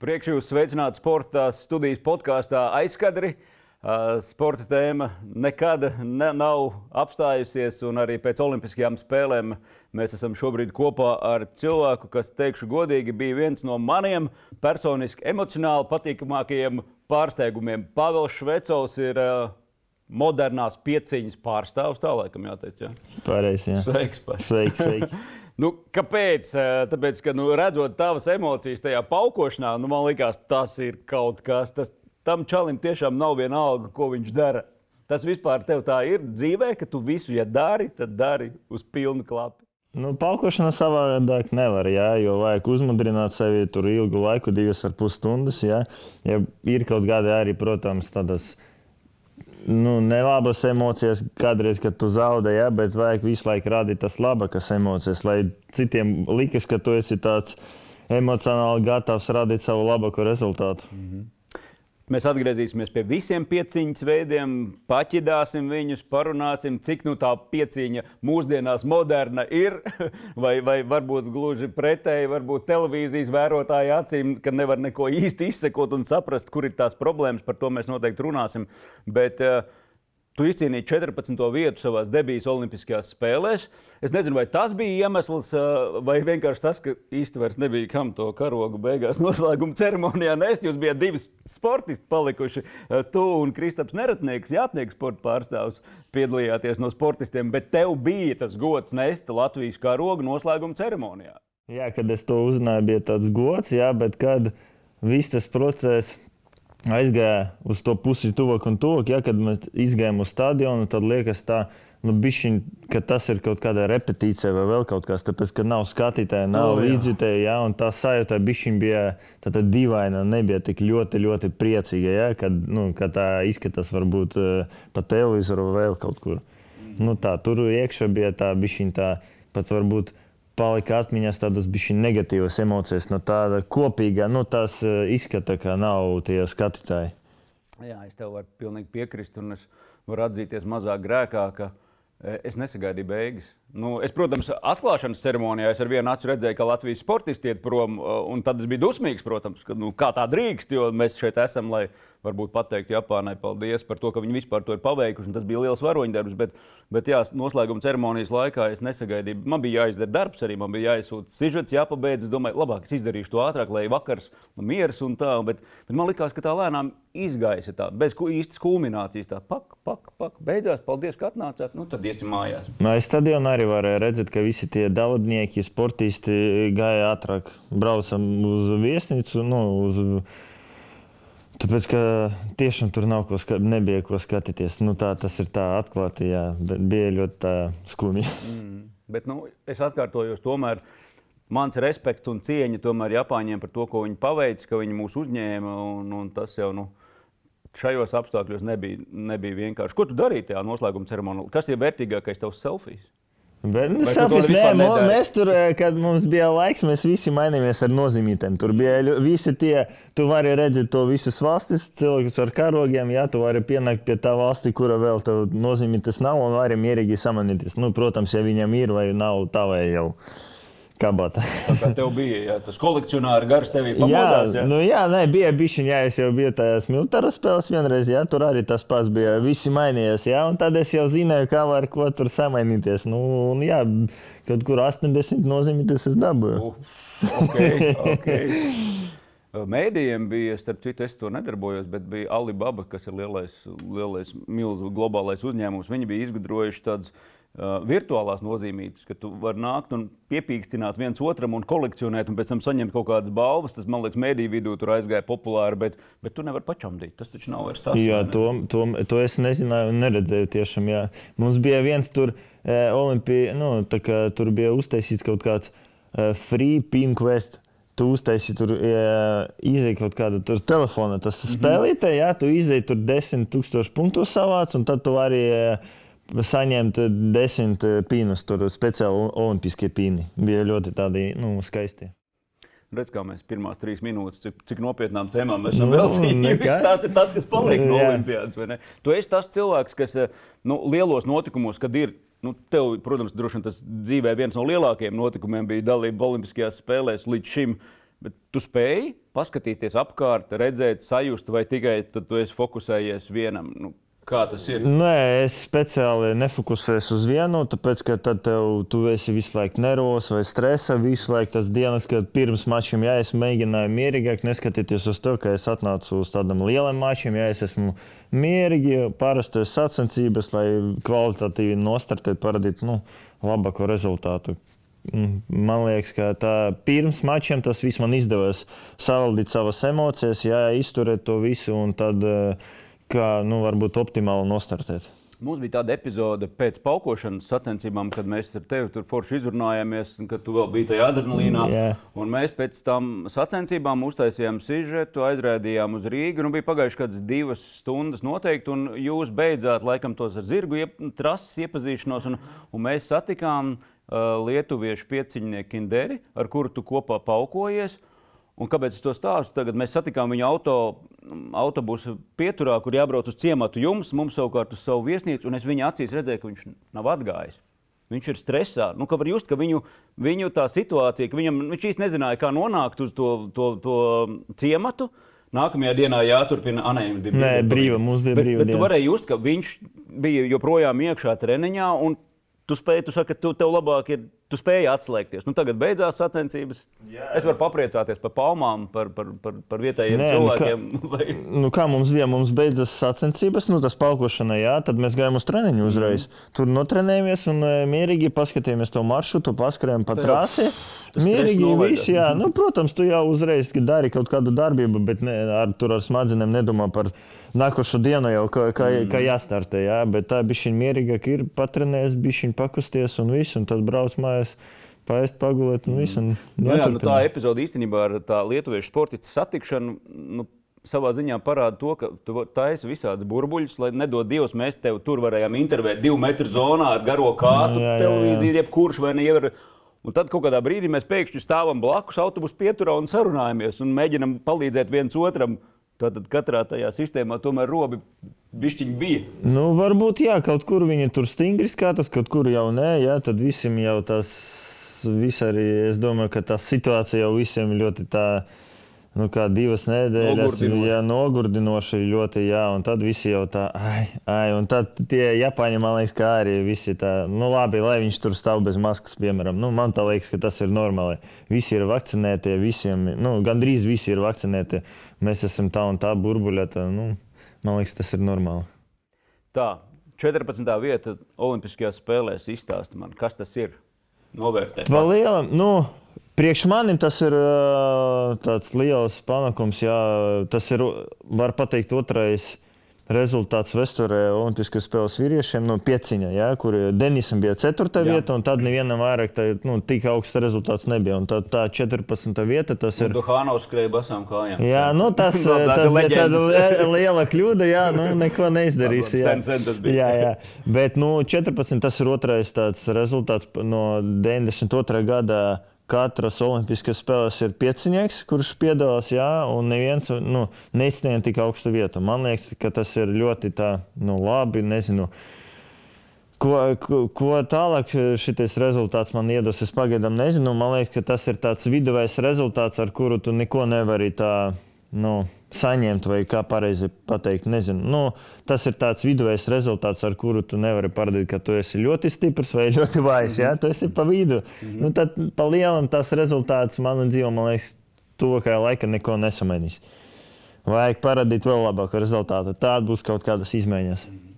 Priekš jūs sveicināt sporta studijas podkāstā aizkadri. Sporta tēma nekad ne, nav apstājusies, un arī pēc Olimpiskajām spēlēm mēs esam šobrīd kopā ar cilvēku, kas, teikšu godīgi, bija viens no maniem personiski emocionāli patīkamākajiem pārsteigumiem. Pāvils Švecovs ir modernās pieciņas pārstāvs, tā laikam jāteic. Ja? Pareizi. Jā. Sveiks! Par. Sveiki, sveiki. Nu, kāpēc? Tāpēc, ka nu, redzot tavas emocijas tajā paukošanā, nu, man liekas, tas ir kaut kas. Tas, tam čalim tiešām nav viena alga, ko viņš dara. Tas vispār tev tā ir dzīvē, ka tu visu, ja dari, tad dari uz pilnu klapu. Nu, Paukošana savādāk nevar, jā, jo vajag uzmundrināt sevi tur ilgu laiku, divas ar pus stundas. Jā. Ja ir kaut kādi arī, protams, tādas nu, nelabas emocijas, kādreiz, kad tu zaudē, jā, bet vajag visu laiku rādīt tās labākas emocijas, lai citiem likas, ka tu esi tāds emocionāli gatavs radīt savu labāko rezultātu. Mm -hmm. Mēs atgriezīsimies pie visiem pieciņas veidiem, paķidāsim viņus, parunāsim, cik nu tā pieciņa mūsdienās moderna ir. Vai, vai varbūt gluži pretēji, varbūt televīzijas vērotāja acīm, ka nevar neko īsti izsekot un saprast, kur ir tās problēmas. Par to mēs noteikti runāsim. Bet, uh, Tu izcīnīji 14. vietu savā debijas Olimpiskajās spēlēs. Es nezinu, vai tas bija iemesls, vai vienkārši tas, ka īstenībā nebija kam to karogu beigās noslēguma ceremonijā nest. Jūs bijat divi sportisti palikuši. Tu un Kristaps Neratnieks, jātnieks sporta pārstāvs, piedalījāties no sportistiem, bet tev bija tas gods nest Latvijas karogu noslēguma ceremonijā. Jā, kad es to uzzināju, bija tāds gods, jā, bet kad viss tas process aizgāja uz to pusi tuvāk un tuvāk. Ja, kad mēs izgājām uz stadionu, tad liekas, tā, nu, bišķiņ, ka tas ir kaut kāda repetīcija vai vēl kaut kas, tāpēc, ka nav skatītāja, nav oh, līdzjutēja, ja, un tā sajūta bija tāda dīvaina, nebija tik ļoti, ļoti priecīga, ja, kad, nu, kad tā izskatās varbūt uh, pa televizoru vai vēl kaut kur. Mm. Nu, tā, tur iekšā bija tā bišķiņ tā, pat varbūt palika atmiņās tādas negatīvas emocijas no tāda kopīga, nu, tās eh, izskata, ka nav tie skatītāji. Jā, es tev varu pilnīgi piekrist, un es varu atzīties mazāk grēkā, ka eh, es nesagaidīju beigas. Nu, es, protams, atklāšanas ceremonijā es ar vienu acu redzēju, ka Latvijas sportisti iet prom, un tad es biju dusmīgs, protams, ka nu, kā tā drīkst, jo mēs šeit esam, lai varbūt pateiktu Japānai paldies par to, ka viņi vispār to ir paveikuši. Tas bija liels varoņdarbs, bet, bet jā, noslēguma ceremonijas laikā es nesagaidīju. Man bija jāizdara darbs, arī man bija jāizsūta sižets, jāpabeidz. Es domāju, labāk es izdarīšu to ātrāk, lai vakars mieras un tā. Bet, bet man likās, ka tā lēnām izgaisa tā, bez īstas kulminācijas. Tā pak, pak, pak, beidzās. Paldies, ka atnācāt. Nu, tad iesim mājās. No, arī varēja redzēt, ka visi tie daudnieki, sportisti gāja ātrāk, braucam uz viesnīcu. Nu, uz Tāpēc, ka tiešām tur nav ko skatīties, nebija ko skatīties. Nu, tā, tas ir tā atklāti, jā, bet bija ļoti skumji. Mm. Bet nu, es atkārtojos, tomēr mans respekts un cieņa tomēr Japāņiem par to, ko viņi paveica, ka viņi mūs uzņēma. Un, un tas jau nu, šajos apstākļos nebija, nebija vienkārši. Ko tu darīji tajā noslēguma ceremonijā? Kas ir vērtīgākais tavs selfijas? Bet, nu, sapis, nē, mēs tur, kad mums bija laiks, mēs visi mainījāmies ar nozīmītēm. Tur bija visi tie, tu vari redzēt to visus valstis, cilvēkus ar karogiem, jā, tu vari pienākt pie tā valsti, kura vēl tev nozīmītas nav, un vari mierīgi samanīties. Nu, protams, ja viņam ir vai nav tā vai jau kabata. Tā tev bija jā, tas kolekcionārs gars, tev bija pamodās. Jā, jā? Nu, jā nē, bija bišķiņ, jā, es jau biju tajās militāras spēles vienreiz, jā, tur arī tas pats bija, visi mainījās, jā, un tad es jau zināju, kā var ko tur samainīties. Nu, un jā, kaut kur 80 nozīmītas es dabūju. Uh, okay, okay. Mēdījiem bija, starp citu, es to nedarbojos, bet bija Alibaba, kas ir lielais, lielais milzu globālais uzņēmums. Viņi bija izgudrojuši tādus Uh, virtuālās nozīmītas, ka tu vari nākt un piepīkstināt viens otram un kolekcionēt, un pēc tam saņemt kaut kādas balvas. Tas, man liekas, mēdīju vidū tur aizgāja populāri, bet, bet tu nevari pačamdīt. Tas taču nav vairs tas. Jā, to, to, to es nezināju un neredzēju tiešām. Jā. Mums bija viens tur, eh, Olimpija, nu, kā, tur bija uztaisīts kaut kāds eh, free pin quest. Tu uztaisīji tur, ja, izdeji kaut kādu tur telefonu, tas mm -hmm. spēlītē, jā, tu izdeji tur desmit tūkstošu punktu savāc, un tad tu vari. Eh, saņemt desmit pīnus, tur speciāli olimpiskie pīni. Bija ļoti tādi nu, skaisti. Redz, kā mēs pirmās trīs minūtes, cik, cik nopietnām tēmām mēs esam nu, veltījuši. Tas ir tas, kas paliek no Olimpijas. Tu esi tas cilvēks, kas nu, lielos notikumos, kad ir. Nu, tev, protams, droši vien tas dzīvē viens no lielākajiem notikumiem bija dalība Olimpiskajās spēlēs līdz šim. Bet tu spēji paskatīties apkārt, redzēt, sajust, vai tikai tu esi fokusējies vienam. Nu, Kā tas ir? Nē, es speciāli nefokusējos uz vienu, tāpēc, ka tad tev, tu esi visu laiku nervos vai stresā. Visu laiku tas dienas, kad pirms mačiem, ja es mēģināju mierīgāk neskatīties uz to, ka es atnācu uz tādam lielam mačam, ja es esmu mierīgi, parastos sacensības, lai kvalitatīvi nostartētu, parādītu nu, labāko rezultātu. Mm, man liekas, ka tā, pirms mačiem tas viss man izdevās savaldīt savas emocijas, jā, izturēt to visu un tad. Uh, kā nu, varbūt optimāli nostartēt. Mums bija tāda epizode pēc paukošanas sacensībām, kad mēs ar tevi tur forši izrunājāmies, kad tu vēl biji tajā adrenalīnā. Yeah. Mēs pēc tam sacensībām uztaisījām sižetu, aizrādījām uz Rīgu. Nu, bija pagājušas kādas divas stundas noteikti, un jūs beidzāt laikam tos ar zirgu iep, trases iepazīšanos, un, un mēs satikām uh, lietuviešu pieciņnieku Kinderi, ar kuru tu kopā paukojies. Un kāpēc es to stāstu? Tagad mēs satikām viņu auto, autobusu pieturā, kur jābrauc uz ciematu jums, mums savukārt uz savu viesnīcu. Un es viņa acīs redzēju, ka viņš nav atgājis. Viņš ir stresā. Nu, var just, ka viņu, viņu tā situācija, ka viņam, viņš īsti nezināja, kā nonākt uz to, to, to ciematu. Nākamajā dienā jāturpina anēmas. Nē, brīva, mums bija brīva. Bet, bet tu varēji just, ka viņš bija joprojām iekšā treniņā, un tu spēji, tu saki, tu, tev labāk ir tu spēji atslēgties. Nu, tagad beidzās sacensības. Jā, jā. Es varu papriecāties par palmām, par, par, par, par vietējiem Nē, cilvēkiem. Nu, kā, nu, kā mums bija, mums beidzās sacensības, nu, tas paukošana, jā, tad mēs gājām uz treniņu uzreiz. Mm. Tur notrenējāmies un e, mierīgi paskatījāmies to maršrutu, paskrējām pa trasi. Mierīgi viss, jā. Nu, protams, tu jau uzreiz dari kaut kādu darbību, bet ne, ar, tur ar smadzenēm nedomā par nākošo dienu jau, kā, kā, mm. kā jāstartē. Jā. Bet tā bija mierīgāk, ir patrenējies, bija pakusties un viss, un tad brauc mājās paēst, pagulēt un viss. Un nu, jā, nu, tā epizode īstenībā ar tā lietuviešu sportistu satikšanu. Nu, Savā ziņā parāda to, ka tu taisi visādus burbuļus, lai nedod Dievs, mēs tev tur varējām intervēt divu metru zonā ar garo kātu, televīziju, jebkurš vai neievar. Un tad kaut kādā brīdī mēs pēkšņi stāvam blakus autobusu pieturā un sarunājamies un mēģinam palīdzēt viens otram. Tad katrā tajā sistēmā tomēr robi bišķiņi bija. Nu, varbūt jā, kaut kur viņi tur stingri skatās, kaut kur jau nē, jā, tad visiem jau tas viss arī, es domāju, ka tā situācija jau visiem ļoti tā. Nu, kā divas nedēļas, jā, nogurdinoši ļoti, jā, un tad visi jau tā, ai, ai, un tad tie Japāņi, man liekas, kā arī visi tā, nu, labi, lai viņš tur stāv bez maskas, piemēram, nu, man tā liekas, ka tas ir normāli. Visi ir vakcinēti, visiem, nu, gandrīz visi ir vakcinēti, mēs esam tā un tā burbuļā, tā, nu, man liekas, tas ir normāli. Tā, 14. vieta Olimpiskajās spēlēs izstāsta man, kas tas ir novērtēt? Vēl liela, nu, priekš manim tas ir tāds liels panākums. Jā, tas ir, var teikt, otrais rezultāts Vesturē Olimpiskajās spēlēs vīriešiem no pieciņa, ja, kur Denisam bija 4. vieta, un tad nevienam vairāk tā, nu, tik augsts rezultāts nebija. Un tad tā 14. vieta tas ir. Duhānovs skrēja basām kājām. Jā, nu, tas, no, tas bija tāda liela kļūda, jā, nu, neko neizdarīs. Jā. Sen, sen tas bija. Jā, jā. Bet, nu, 14. tas ir otrais tāds rezultāts no 92. gada katras Olimpiskas spēles ir piecinieks, kurš piedalās, jā, un neviens nu, neizsniedz tik augstu vietu. Man liekas, ka tas ir ļoti tā, nu, labi. Nezinu, Ko, ko, ko tālāk šis rezultāts man iedos, es pagaidām nezinu. Man liekas, ka tas ir tāds viduvējs rezultāts, ar kuru tu neko nevari tā nu, saņemt, vai kā pareizi pateikt, nezinu. Nu, tas ir tāds viduvējs rezultāts, ar kuru tu nevari parādīt, ka tu esi ļoti stiprs vai ļoti vājš. Mm -hmm. ja? Tu esi pa vidu. Mm -hmm. nu, tad pa lielam tas rezultāts manā dzīvē, man liekas, tuvākajā laikā neko nesamainīs. Vajag parādīt vēl labāku rezultātu. Tāda būs kaut kādas izmaiņas. Mm -hmm.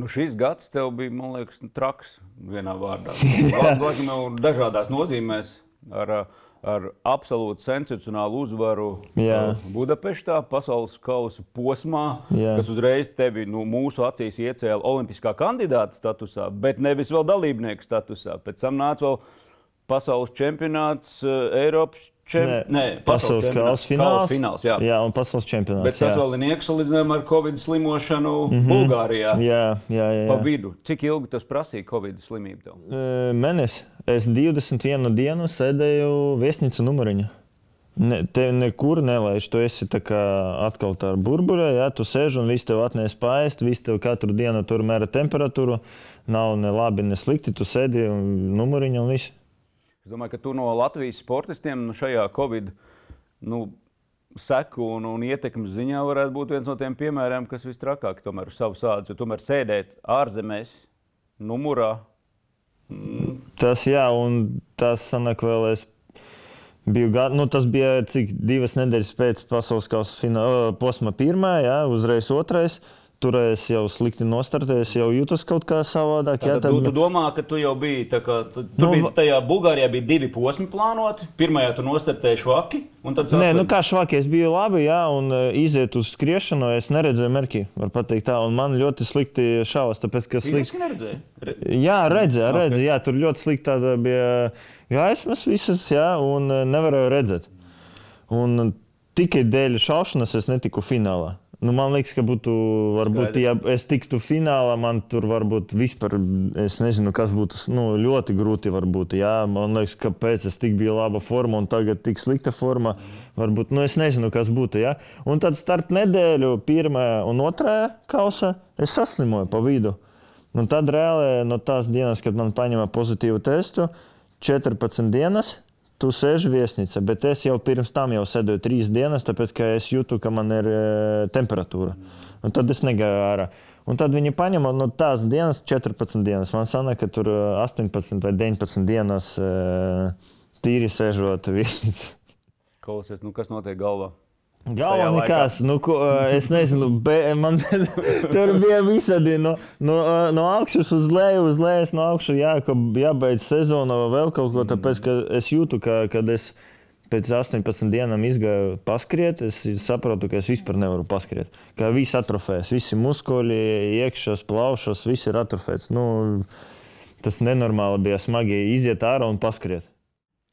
Nu, šis gads tev bija, man liekas, traks vienā vārdā. Gan dažādās nozīmēs. Ar, uh, ar absolūti sensacionālu uzvaru Jā. Uh, Budapeštā, pasaules kausa posmā, Jā. kas uzreiz tevi nu, mūsu acīs iecēla Olimpiskā kandidāta statusā, bet nevis vēl dalībnieku statusā. Pēc tam nāca vēl pasaules čempionāts, uh, Eiropas Čem... Nē, pasaules kausa fināls. fināls jā. jā, un pasaules čempionāts. Bet tas jā. vēl ir iekšsalīdzinājumā ar Covid slimošanu mm -hmm. Bulgārijā. Jā, jā, jā, jā. Pa vidu. Cik ilgi tas prasīja Covid slimību tev? E, Mēnesis. Es 21 dienu sēdēju viesnīcu numuriņā. Ne, te nekur nelaiž. Tu esi atkal tā burbuļā, ja tu sēž un viss tev atnēs pāriest, viss tev katru dienu tur mēra temperatūru. Nav ne labi, ne slikti. Tu sēdi un numuriņā un viss. Es domāju, ka tu no Latvijas sportistiem nu, šajā Covid nu, seku un, un ietekmes ziņā varētu būt viens no tiem piemēriem, kas visstrakāk tomēr ir savs ādas. Jo tomēr sēdēt ārzemēs, numurā. Mm. Tas jā, un tas sanāk vēl es. Biju, nu, tas bija cik divas nedēļas pēc pasaules kausa posma pirmā, jā, uzreiz otrais. Uh, Tur es jau slikti nostartējos, jau jūtos kaut kā savādāk. Jā, tad... tu, tu domā, ka tu jau biji, kā, tu, tu nu, biji tajā Bulgārijā, bija divi posmi plānoti. Pirmajā tu nostartēji švaki. Nē, nu kā švaki, es biju labi, jā, un uh, iziet uz skriešanu, es neredzēju merki, var pateikt tā, un man ļoti slikti šaus, tāpēc, ka slikti. Re... Jā, redzēju, redzēju, okay. jā, tur ļoti slikti tāda bija gaismas visas, jā, un uh, nevarēju redzēt. Un tikai dēļ šaušanas es netiku finālā. Nu, man liekas, ka būtu, varbūt, ja es tiktu finālā, man tur varbūt vispār, es nezinu, kas būtu nu, ļoti grūti. Varbūt, jā. Man liekas, kāpēc es tik biju laba forma un tagad tik slikta forma. Varbūt, nu, es nezinu, kas būtu. Jā. Un tad starp nedēļu, pirmā un otrā kausa, es saslimoju pa vidu. Un tad reāli no tās dienas, kad man paņēma pozitīvu testu, 14 dienas tu sēž viesnīcā, bet es jau pirms tam jau sēdēju trīs dienas, tāpēc ka es jūtu, ka man ir e, temperatūra. Un tad es negāju ārā. Un tad viņi paņem no tās dienas 14 dienas. Man sanāk, ka tur 18 vai 19 dienas e, tīri sēžot viesnīcā. Klausies, nu kas notiek galvā? Galvā nekas, nu, ko, es nezinu, be, man tur bija visādi no, no, no augšas uz leju, uz lejas no augšas, jā, ka jābeidz sezona vai vēl kaut ko, tāpēc, ka es jūtu, ka, kad es pēc 18 dienām izgāju paskriet, es saprotu, ka es vispār nevaru paskriet. Ka viss atrofēs, visi muskuļi, iekšas, plaušas, viss ir atrofēts. Nu, tas nenormāli bija smagi iziet ārā un paskriet.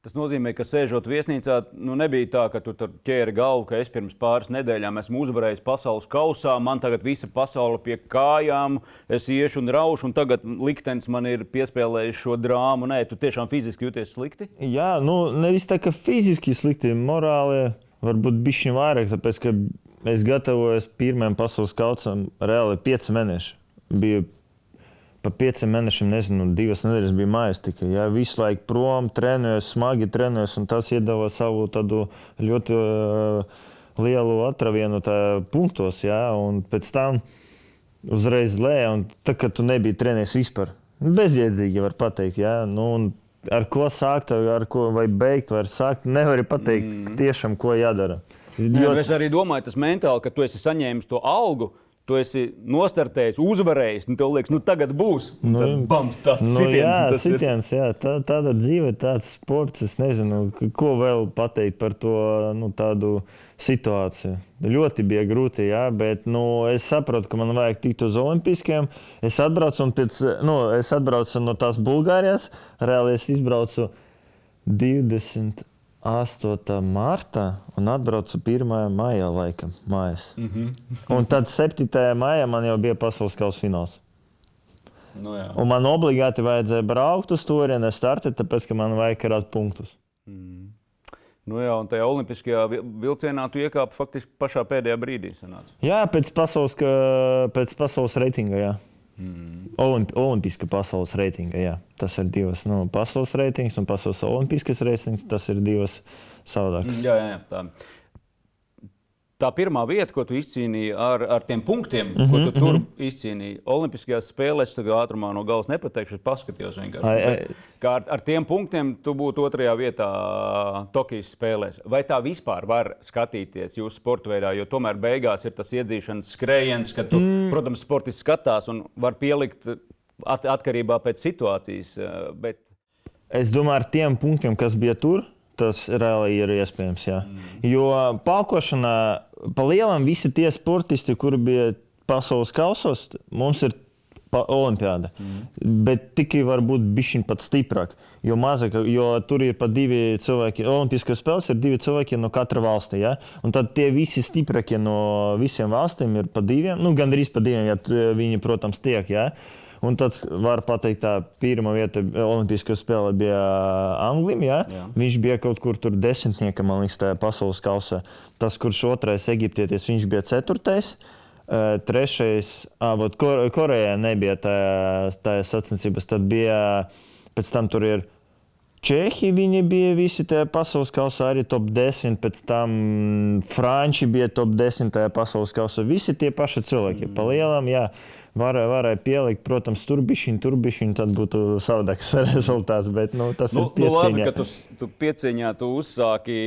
Tas nozīmē, ka sēžot viesnīcā, nu nebija tā, ka tu tur ķēri galvu, ka es pirms pāris nedēļām esmu uzvarējis pasaules kausā, man tagad visa pasaule pie kājām, es iešu un raušu, un tagad liktenis man ir piespēlējis šo drāmu. Nē, tu tiešām fiziski jūties slikti? Jā, nu nevis tā, ka fiziski slikti, morāli varbūt bišķiņ vairāk, tāpēc, ka es gatavojos pirmajam pasaules kausam reāli pieci mēneši. Biju pa pieciem mēnešiem, nezinu, divas nedēļas bija mājās tikai. Ja, visu laiku prom, trenējos, smagi trenējos, un tas iedeva savu tādu ļoti uh, lielu atravienu punktos. Ja, un pēc tam uzreiz lēja, un tā, kad tu nebija trenējis vispār. Bezjēdzīgi var pateikt. Ja, nu, ar ko sākt, ar ko vai beigt, var sākt. Nevar pateikt mm. tiešām, ko jādara. Jo... Es arī domāju, tas mentāli, ka tu esi saņēmis to algu tu esi nostartējis, uzvarējis, un tev liekas, nu tagad būs. Nu, tad, bams, tāds nu, sitiens, jā, sitiens, ir. jā, tā, tāda dzīve, tāds sports. Es nezinu, ko vēl pateikt par to nu, tādu situāciju. Ļoti bija grūti, jā, bet nu, es saprotu, ka man vajag tikt uz Olimpiskiem. Es atbraucu, pēc, nu, es atbraucu no tās Bulgārijas, reāli es izbraucu 20. 8. martā un atbraucu 1. maijā, laikam, mājas. Mm -hmm. un tad 7. maijā man jau bija pasaules kausa fināls. Nu, jā. un man obligāti vajadzēja braukt uz turieni, startēt, tāpēc, ka man vajag karāt punktus. Mm. Nu jā, un tajā olimpiskajā vilcienā tu iekāpi faktiski pašā pēdējā brīdī. Sanāca. Jā, pēc pasaules, ka, pēc pasaules reitinga. Jā. Mm. Olimp Olimpiska pasaules reitinga. Jā. Tas ir divas nu, pasaules reitings un pasaules olimpiskas reitings. Tas ir divas savādākas. Jā, jā, jā, tā tā pirmā vieta, ko tu izcīnīji ar, ar tiem punktiem, mm -hmm, ko tu tur mm -hmm. izcīnīji Olimpiskajās spēlēs, tad ātrumā no galas nepateikšu, paskatījos vienkārši. Ai, ai. Kā ar, ar tiem punktiem tu būtu otrajā vietā Tokijas spēlēs. Vai tā vispār var skatīties jūsu sporta veidā, jo tomēr beigās ir tas iedzīšanas skrējiens, ka tu, mm. protams, sportists skatās un var pielikt at, atkarībā pēc situācijas. Bet... Es domāju, ar tiem punktiem, kas bija tur, tas reāli ir iespējams. Jā. Mm. Jo paukošanā pa lielam visi tie sportisti, kuri bija pasaules kausos, mums ir olimpiāda. Mm. Bet tikai var būt bišķiņ pat stiprāk. Jo mazāk, jo tur ir pat divi cilvēki. Olimpiskās spēles ir divi cilvēki no katra valsts. Ja? Un tad tie visi stiprākie no visiem valstīm ir pa diviem. Nu, Gan arī pa diviem, ja viņi, protams, tiek. Ja? Un tad var pateikt, tā pirmā vieta Olimpiskajā spēlē bija Anglijam. Ja? Jā. Viņš bija kaut kur tur desmitnieka, man liekas, tajā pasaules kausā. Tas, kurš otrais eģiptietis, viņš bija ceturtais. Trešais, Kor Korejā nebija tajā, tajā sacensībās. Tad bija, pēc tam tur ir Čehi viņi bija visi tajā pasaules kausā, arī top 10, pēc tam Franči bija top 10 tajā pasaules kausā. Visi tie paši cilvēki. Pa lielam, jā, varēja, varēja pielikt, protams, turbišķiņu, turbišķiņu, tad būtu savādāks rezultāts. Bet nu, tas Nu, ir nu labi, pieciņā. ka tu, tu pieciņā tu uzsāki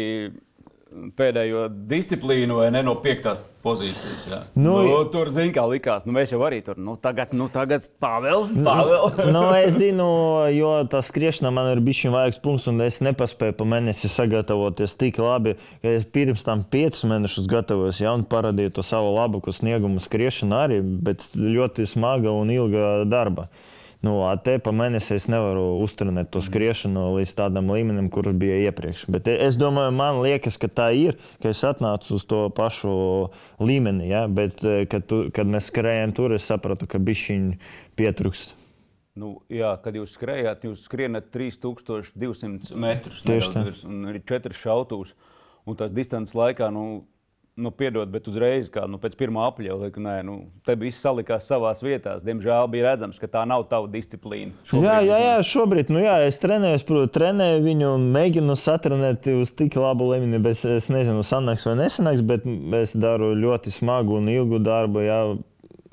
pēdējo disciplīnu vai ne no piektās pozīcijas. Jā. Nu, Nu, nu, tur zin, kā likās. Nu, mēs jau arī tur. Nu, tagad, nu, tagad Pāvils, Pāvils. nu, es zinu, jo tā skriešana man ir bijis vajadzīgs punkts, un es nepaspēju pa mēnesi sagatavoties tik labi, ka es pirms tam piecus mēnešus gatavojos, ja, un parādīju to savu labāko sniegumu skriešanu arī, bet ļoti smaga un ilga darba. Nu, te pa mēnesi es nevaru uztrenēt to skriešanu līdz tādam līmenim, kur bija iepriekš. Bet e- es domāju, man liekas, ka tā ir, ka es atnācu uz to pašu līmeni. Ja? Bet, e, kad, tu, kad mēs skrējām tur, es sapratu, ka bišķiņi pietrūkst. Nu, jā, kad jūs skrējāt, jūs skrienat 3200 metrus. Tieši tā. ir četras šautavas. Un tas distances laikā, nu, nu piedod, bet uzreiz, kā nu, pēc pirmā apļauja, ka nē, nu, te viss salikās savās vietās. Diemžēl bija redzams, ka tā nav tava disciplīna. Šobrīd Jā, jā, jā, šobrīd nu, jā, es trenēju, protams, trenēju viņu mēģinu satrenēt uz tik labu līmeni. bet Es, nezinu, sanāks vai nesanāks, bet es daru ļoti smagu un ilgu darbu, jā,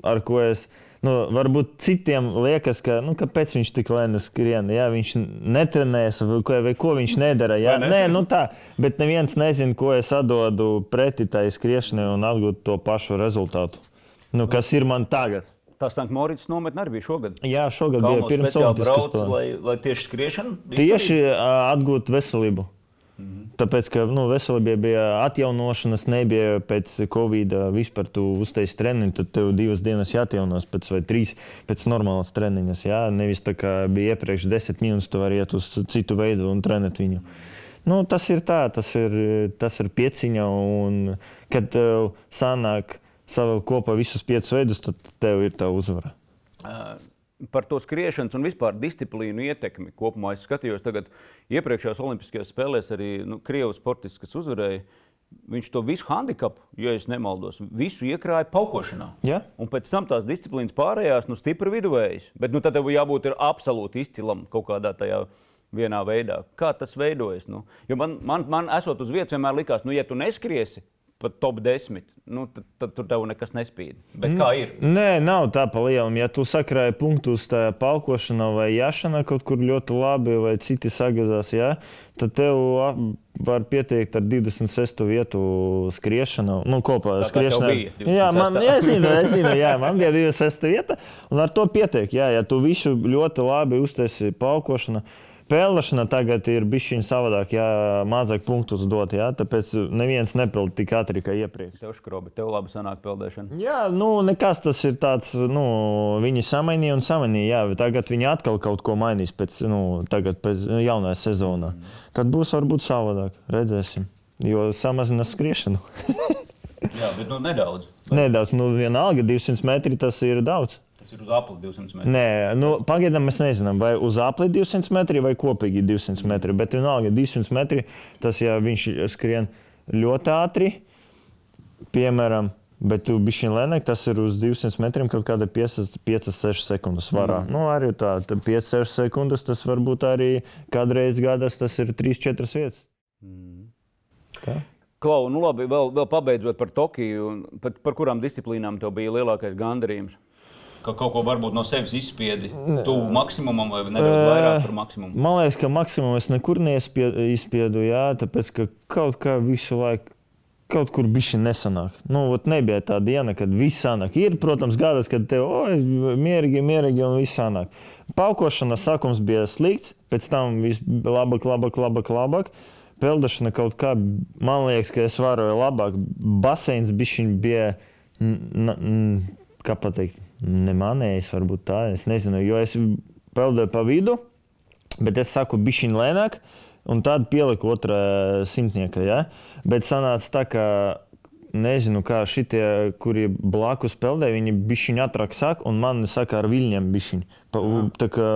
ar ko es. Nu, varbūt citiem liekas, ka nu, kāpēc viņš tik lēni skrien. Jā, viņš netrenējas, vai ko, vai ko viņš nedara. Ne? Nē, nu tā, bet neviens nezina, ko es atdodu pretī tai skriešanai un atgūtu to pašu rezultātu. Nu, kas ir man tagad? Tā Sankt Morits nometne arī bija šogad. Jā, šogad bija Kalnos pirms speciāli Olimpiskās brauc, spēles. lai, lai tieši skriešana. Tieši atgūt veselību. Tāpēc, ka nu, veselībai bija atjaunošanas, nebija pēc Covid. Vispār tu uztaisīji treniņu, tad tev divas dienas jāatjaunos pēc vai trīs pēc normālas treniņas. Jā? Nevis tā kā bija iepriekš desmit minūtes, tu vari iet uz citu veidu un trenēt viņu. Nu, tas ir tā, tas ir, tas ir pieciņa. Un, kad tev sanāk savu kopā visus piecus veidus, tad tev ir tā uzvara. Uh, Par to skriešanas un vispār disciplīnu ietekmi kopumā es skatījos. Tagad iepriekšējās Olimpiskajās spēlēs arī nu, Krievijas sportists, kas uzvarēja. Viņš to visu handikapu, ja es nemaldos, visu iekrāja paukošanā. Jā. Un pēc tam tās disciplīnas pārējās, nu, stipri viduvējas. Bet nu, tad tev jābūt ir absolūti izcilam kaut kādā tajā vienā veidā. Kā tas veidojas? Nu? Jo man, man, man esot uz vietas, vienmēr likās, nu, ja tu neskriesi pat top 10, nu, tad, tad tur tev nekas nespīd. Bet kā ir? Nē, nav tā pa lielam. Ja tu sakrāji punktus tajā palkošanā vai jāšanā kaut kur ļoti labi, vai citi sagazās, jā, tad tev var pieteikt ar 26. vietu skriešanu. Nu, kopā tev skriešanā. Jā, man, 26.. jā, es zinu, es zinu, jā, man bija 26. vieta, un ar to pietiek. Jā, ja tu visu ļoti labi uztaisīji palkošanu. Pelnīšana tagad ir bijusi savādāk, ja mazāk punktus dot. Jā, tāpēc neviens nepelna tik ātri kā iepriekš. Tev skrobi, tev labi sanāk peldēšana. Jā, nu, nekas tas ir tāds, nu, viņi samainīja un samainīja. Jā, tagad viņi atkal kaut ko mainīs pēc, nu, tagad pēc jaunajā sezonā. Tad būs varbūt savādāk, redzēsim. Jo samazinās skriešanu. Jā, bet nu, nedaudz. Nedaudz, nu, vienalga, 200 metri tas ir daudz. Tas ir uz apli 200 metru. Nē, nu, pagaidām mēs nezinām, vai uz apli 200 metri vai kopīgi 200 metri. Bet vienalga, 200 metri tas, ja viņš skrien ļoti ātri, piemēram, bet tu bišķiņ lēnāk, tas ir uz 200 metriem kaut kāda 5-6 sekundes svarā. Mm. Nu, arī tā, 5-6 sekundes tas varbūt arī kādreiz gadas tas ir 3-4 vietas. Tā. Klau, nu labi, vēl, vēl pabeidzot par Tokiju, par, par kurām disciplīnām tev bija lielākais gandarījums? Ka kaut ko varbūt no sevis izspiedi, tuvu maksimumam vai nedaudz vairāk par maksimumu. Man liekas, ka maksimumu es nekur neizspiedu, jā, tāpēc ka kaut kā visu laiku. Kaut kur bija nesanāk. Nu, nebija tā diena, kad viss sanāk. Ir, protams, gadas, kad tev oi, mierīgi, mierīgi un viss sanāk. Paukošana sākums bija slikts, pēc tam viss bija labāk, labāk, labāk. labāk. Peldēšana kaut kā, man liekas, ka es varu labāk. Baseins bija, kā pateikt, nemanējis, varbūt tā, es nezinu, jo es peldēju pa vidu, bet es saku bišķiņ lēnāk, un tad pieliku otrā simtnieka, ja? Bet sanāca tā, ka nezinu, kā šitie, kuri blakus peldē, viņi bišķiņ ātrāk sāk, un man saka ar viļņiem bišķiņ. Pa, tā kā,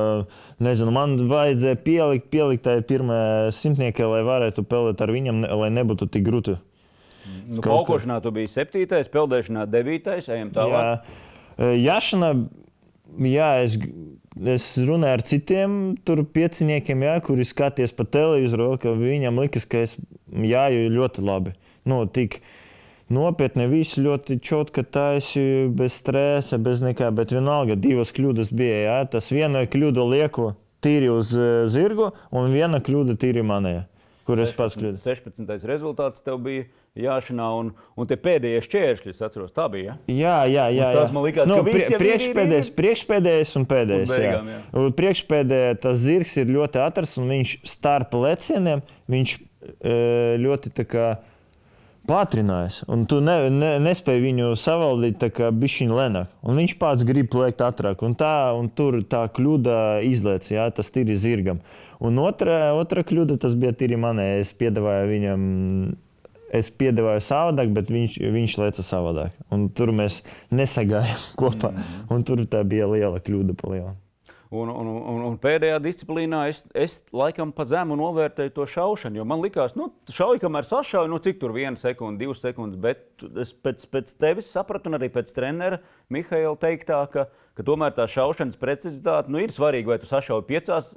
nezinu, man vajadzēja pielikt, pielikt tai pirmā simtnieka, lai varētu peldēt ar viņiem, ne- lai nebūtu tik grūti. Nu, Paukošanā tu biji septītais, peldēšanā devītais, ejam tālāk. Jā, Jāšana, jā, es es runāju ar citiem pieciniekiem, jā, kuri skatījās pa televizoru, ka viņam likas, ka es jāju ļoti labi. Nu, tik, Nopietni, viss ļoti čotki taisīja, bez stresa, bez nekā. Bet vienalga, divas kļūdas bija. Jā. Tas viena kļūda lieku tīri uz zirgu, un viena kļūda tīri manējā kur 16, es pats kļūdu. 16. rezultāts tev bija jāšanā, un, un tie pēdējie šķēršļi, es atceros, tā bija. Ja? Jā, jā, jā. jā. Tas man likās, nu, ka prie, priekšpēdējais, priekšpēdējais un pēdējais. Beigām, jā. Jā. Priekšpēdējais tas zirgs ir ļoti ātrs, un viņš starp lecieniem viņš e, ļoti tā kā pātrinājis. Un tu ne, ne, nespēji viņu savaldīt, tā kā bišķiņa lēnāk. Un viņš pats grib plēkt ātrāk. Un, tā, un tur tā kļūda izlaiž, jā, tas ir zirgam. Un otra, otra kļūda tas bija tīri manē. Es piedāvāju viņam. Es piedāvāju savādāk, bet viņš, viņš lēca savādāk. Un tur mēs nesagājām kopā. Un tur tā bija liela kļūda. Liela. Un, un, un, un pēdējā disciplīnā es, es laikam pa zemu novērtēju to šaušanu. Man liekas, ka nu, šauja, kamēr sašauja, nu, cik tur viena sekunde, divas sekundes. Bet es pēc, pēc tevis sapratu, un arī pēc treneru Mihaila teiktā, ka, ka tomēr tā šaušanas precizitāte nu, ir svarīga. Vai tu sašauji piecās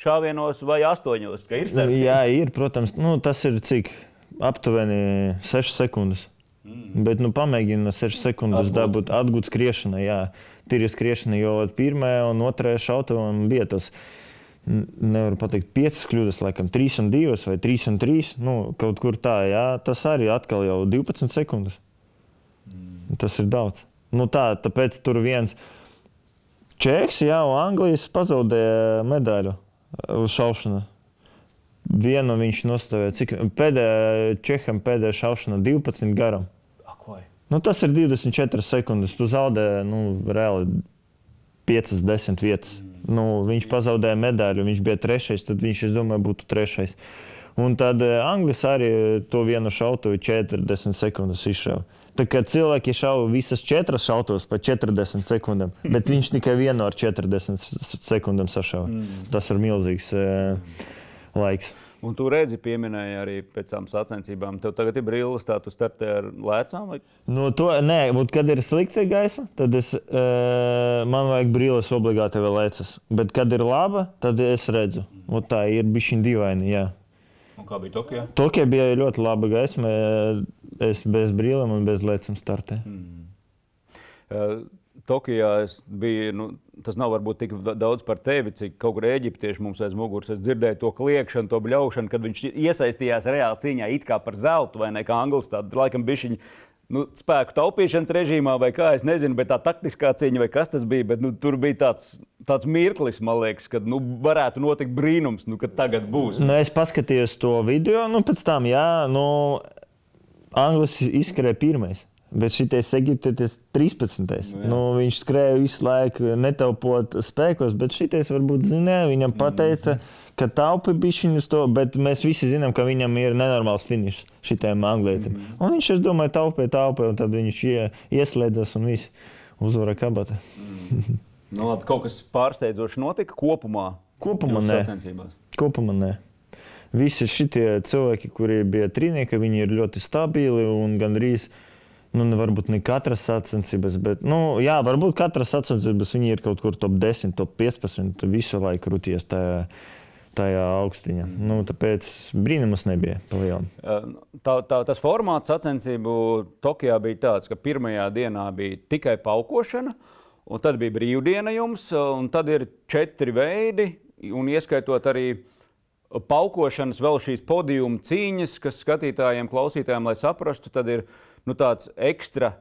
šāvienos vai astoņos? Ir Jā, ir, protams. Nu, tas ir cik aptuveni 6 sekundes. Mm. Bet nu, pamēģini no 6 sekundes Atgūt. dabūt atgūt skriešanai. Jā tīri skriešana, jo pirmā un otrā šautavā bija tas. Nevaru pateikt, piecas kļūdas, laikam, trīs un divas vai trīs un trīs. Nu, kaut kur tā, jā, tas arī atkal jau 12 sekundes. Mm. Tas ir daudz. Nu, tā, tāpēc tur viens čeks, jā, un Anglijas pazaudēja medaļu uz šaušanu. Vienu viņš nostāvēja, cik pēdējā Čeham pēdējā šaušana 12 garam. Nu, tas ir 24 sekundes. Tu zaudē nu, reāli 5, 10 vietas. Nu, viņš pazaudēja medaļu, viņš bija trešais, tad viņš, es domāju, būtu trešais. Un tad eh, Anglis arī to vienu šautuvi 40 sekundes izšāva. Tā kā cilvēki šauja visas četras šautos pa 40 sekundēm, bet viņš tikai vienu ar 40 sekundēm sašāva. Mm. Tas ir milzīgs uh, laiks. Un tu redzi, pieminēji arī pēc tam sacensībām. Tev tagad ir brilles, tā tu startē ar lēcām? Vai? Nu, to, nē, bet kad ir slikta gaisma, tad es, uh, man vajag brilles obligāti vēl lēcas. Bet kad ir laba, tad es redzu. Un tā ir bišķiņ dīvaini, jā. Un kā bija Tokijā? Tokijā bija ļoti laba gaisma. Es bez brīlēm un bez lēcām startēju. Mm. Uh, Tokijā es biju, nu, tas nav varbūt tik daudz par tevi, cik kaut kur eģiptieši mums aiz muguras. Es dzirdēju to kliēkšanu, to bļaušanu, kad viņš iesaistījās reāli cīņā, it kā par zeltu, vai ne kā anglis. Tāda laikam bija nu, spēku taupīšanas režīmā, vai kā es nezinu, bet tā taktiskā cīņa, vai kas tas bija. Bet, nu, tur bija tāds, tāds mirklis, man liekas, kad nu, varētu notikt brīnums, nu, kad tagad būs. Nu, es paskatījos to video, nu, pēc tam, jā, nu, Anglis izskrēja pirmais. Bet šitais Eģiptes 13. Nu, nu, viņš skrēja visu laiku, netaupot spēkos, bet šitais varbūt zināja, viņam pateica, mm -hmm. ka taupi bišķiņus to, bet mēs visi zinām, ka viņam ir nenormāls finišs šitajam anglietim. Mm -hmm. Un viņš, es domāju, taupīja, taupīja, un tad viņš ie, ieslēdzas un viss uzvara kabata. mm. nu, labi, kaut kas pārsteidzošs notika kopumā? Kopumā nē. Kopumā nē. Visi šie cilvēki, kuri bija trīnieki, viņi ir ļoti stabili un gandrīz nu, varbūt ne katras sacensības, bet, nu, jā, varbūt katras sacensības viņi ir kaut kur top 10, top 15, visu laiku ruties tajā. Tajā augstiņā. Nu, tāpēc brīnums nebija liels. Tā, tā, tas formāts sacensību Tokijā bija tāds, ka pirmajā dienā bija tikai paukošana, un tad bija brīvdiena jums, un tad ir četri veidi, un ieskaitot arī paukošanas, vēl šīs podiuma cīņas, kas skatītājiem, klausītājiem, lai saprastu, tad ir nu, tāds ekstra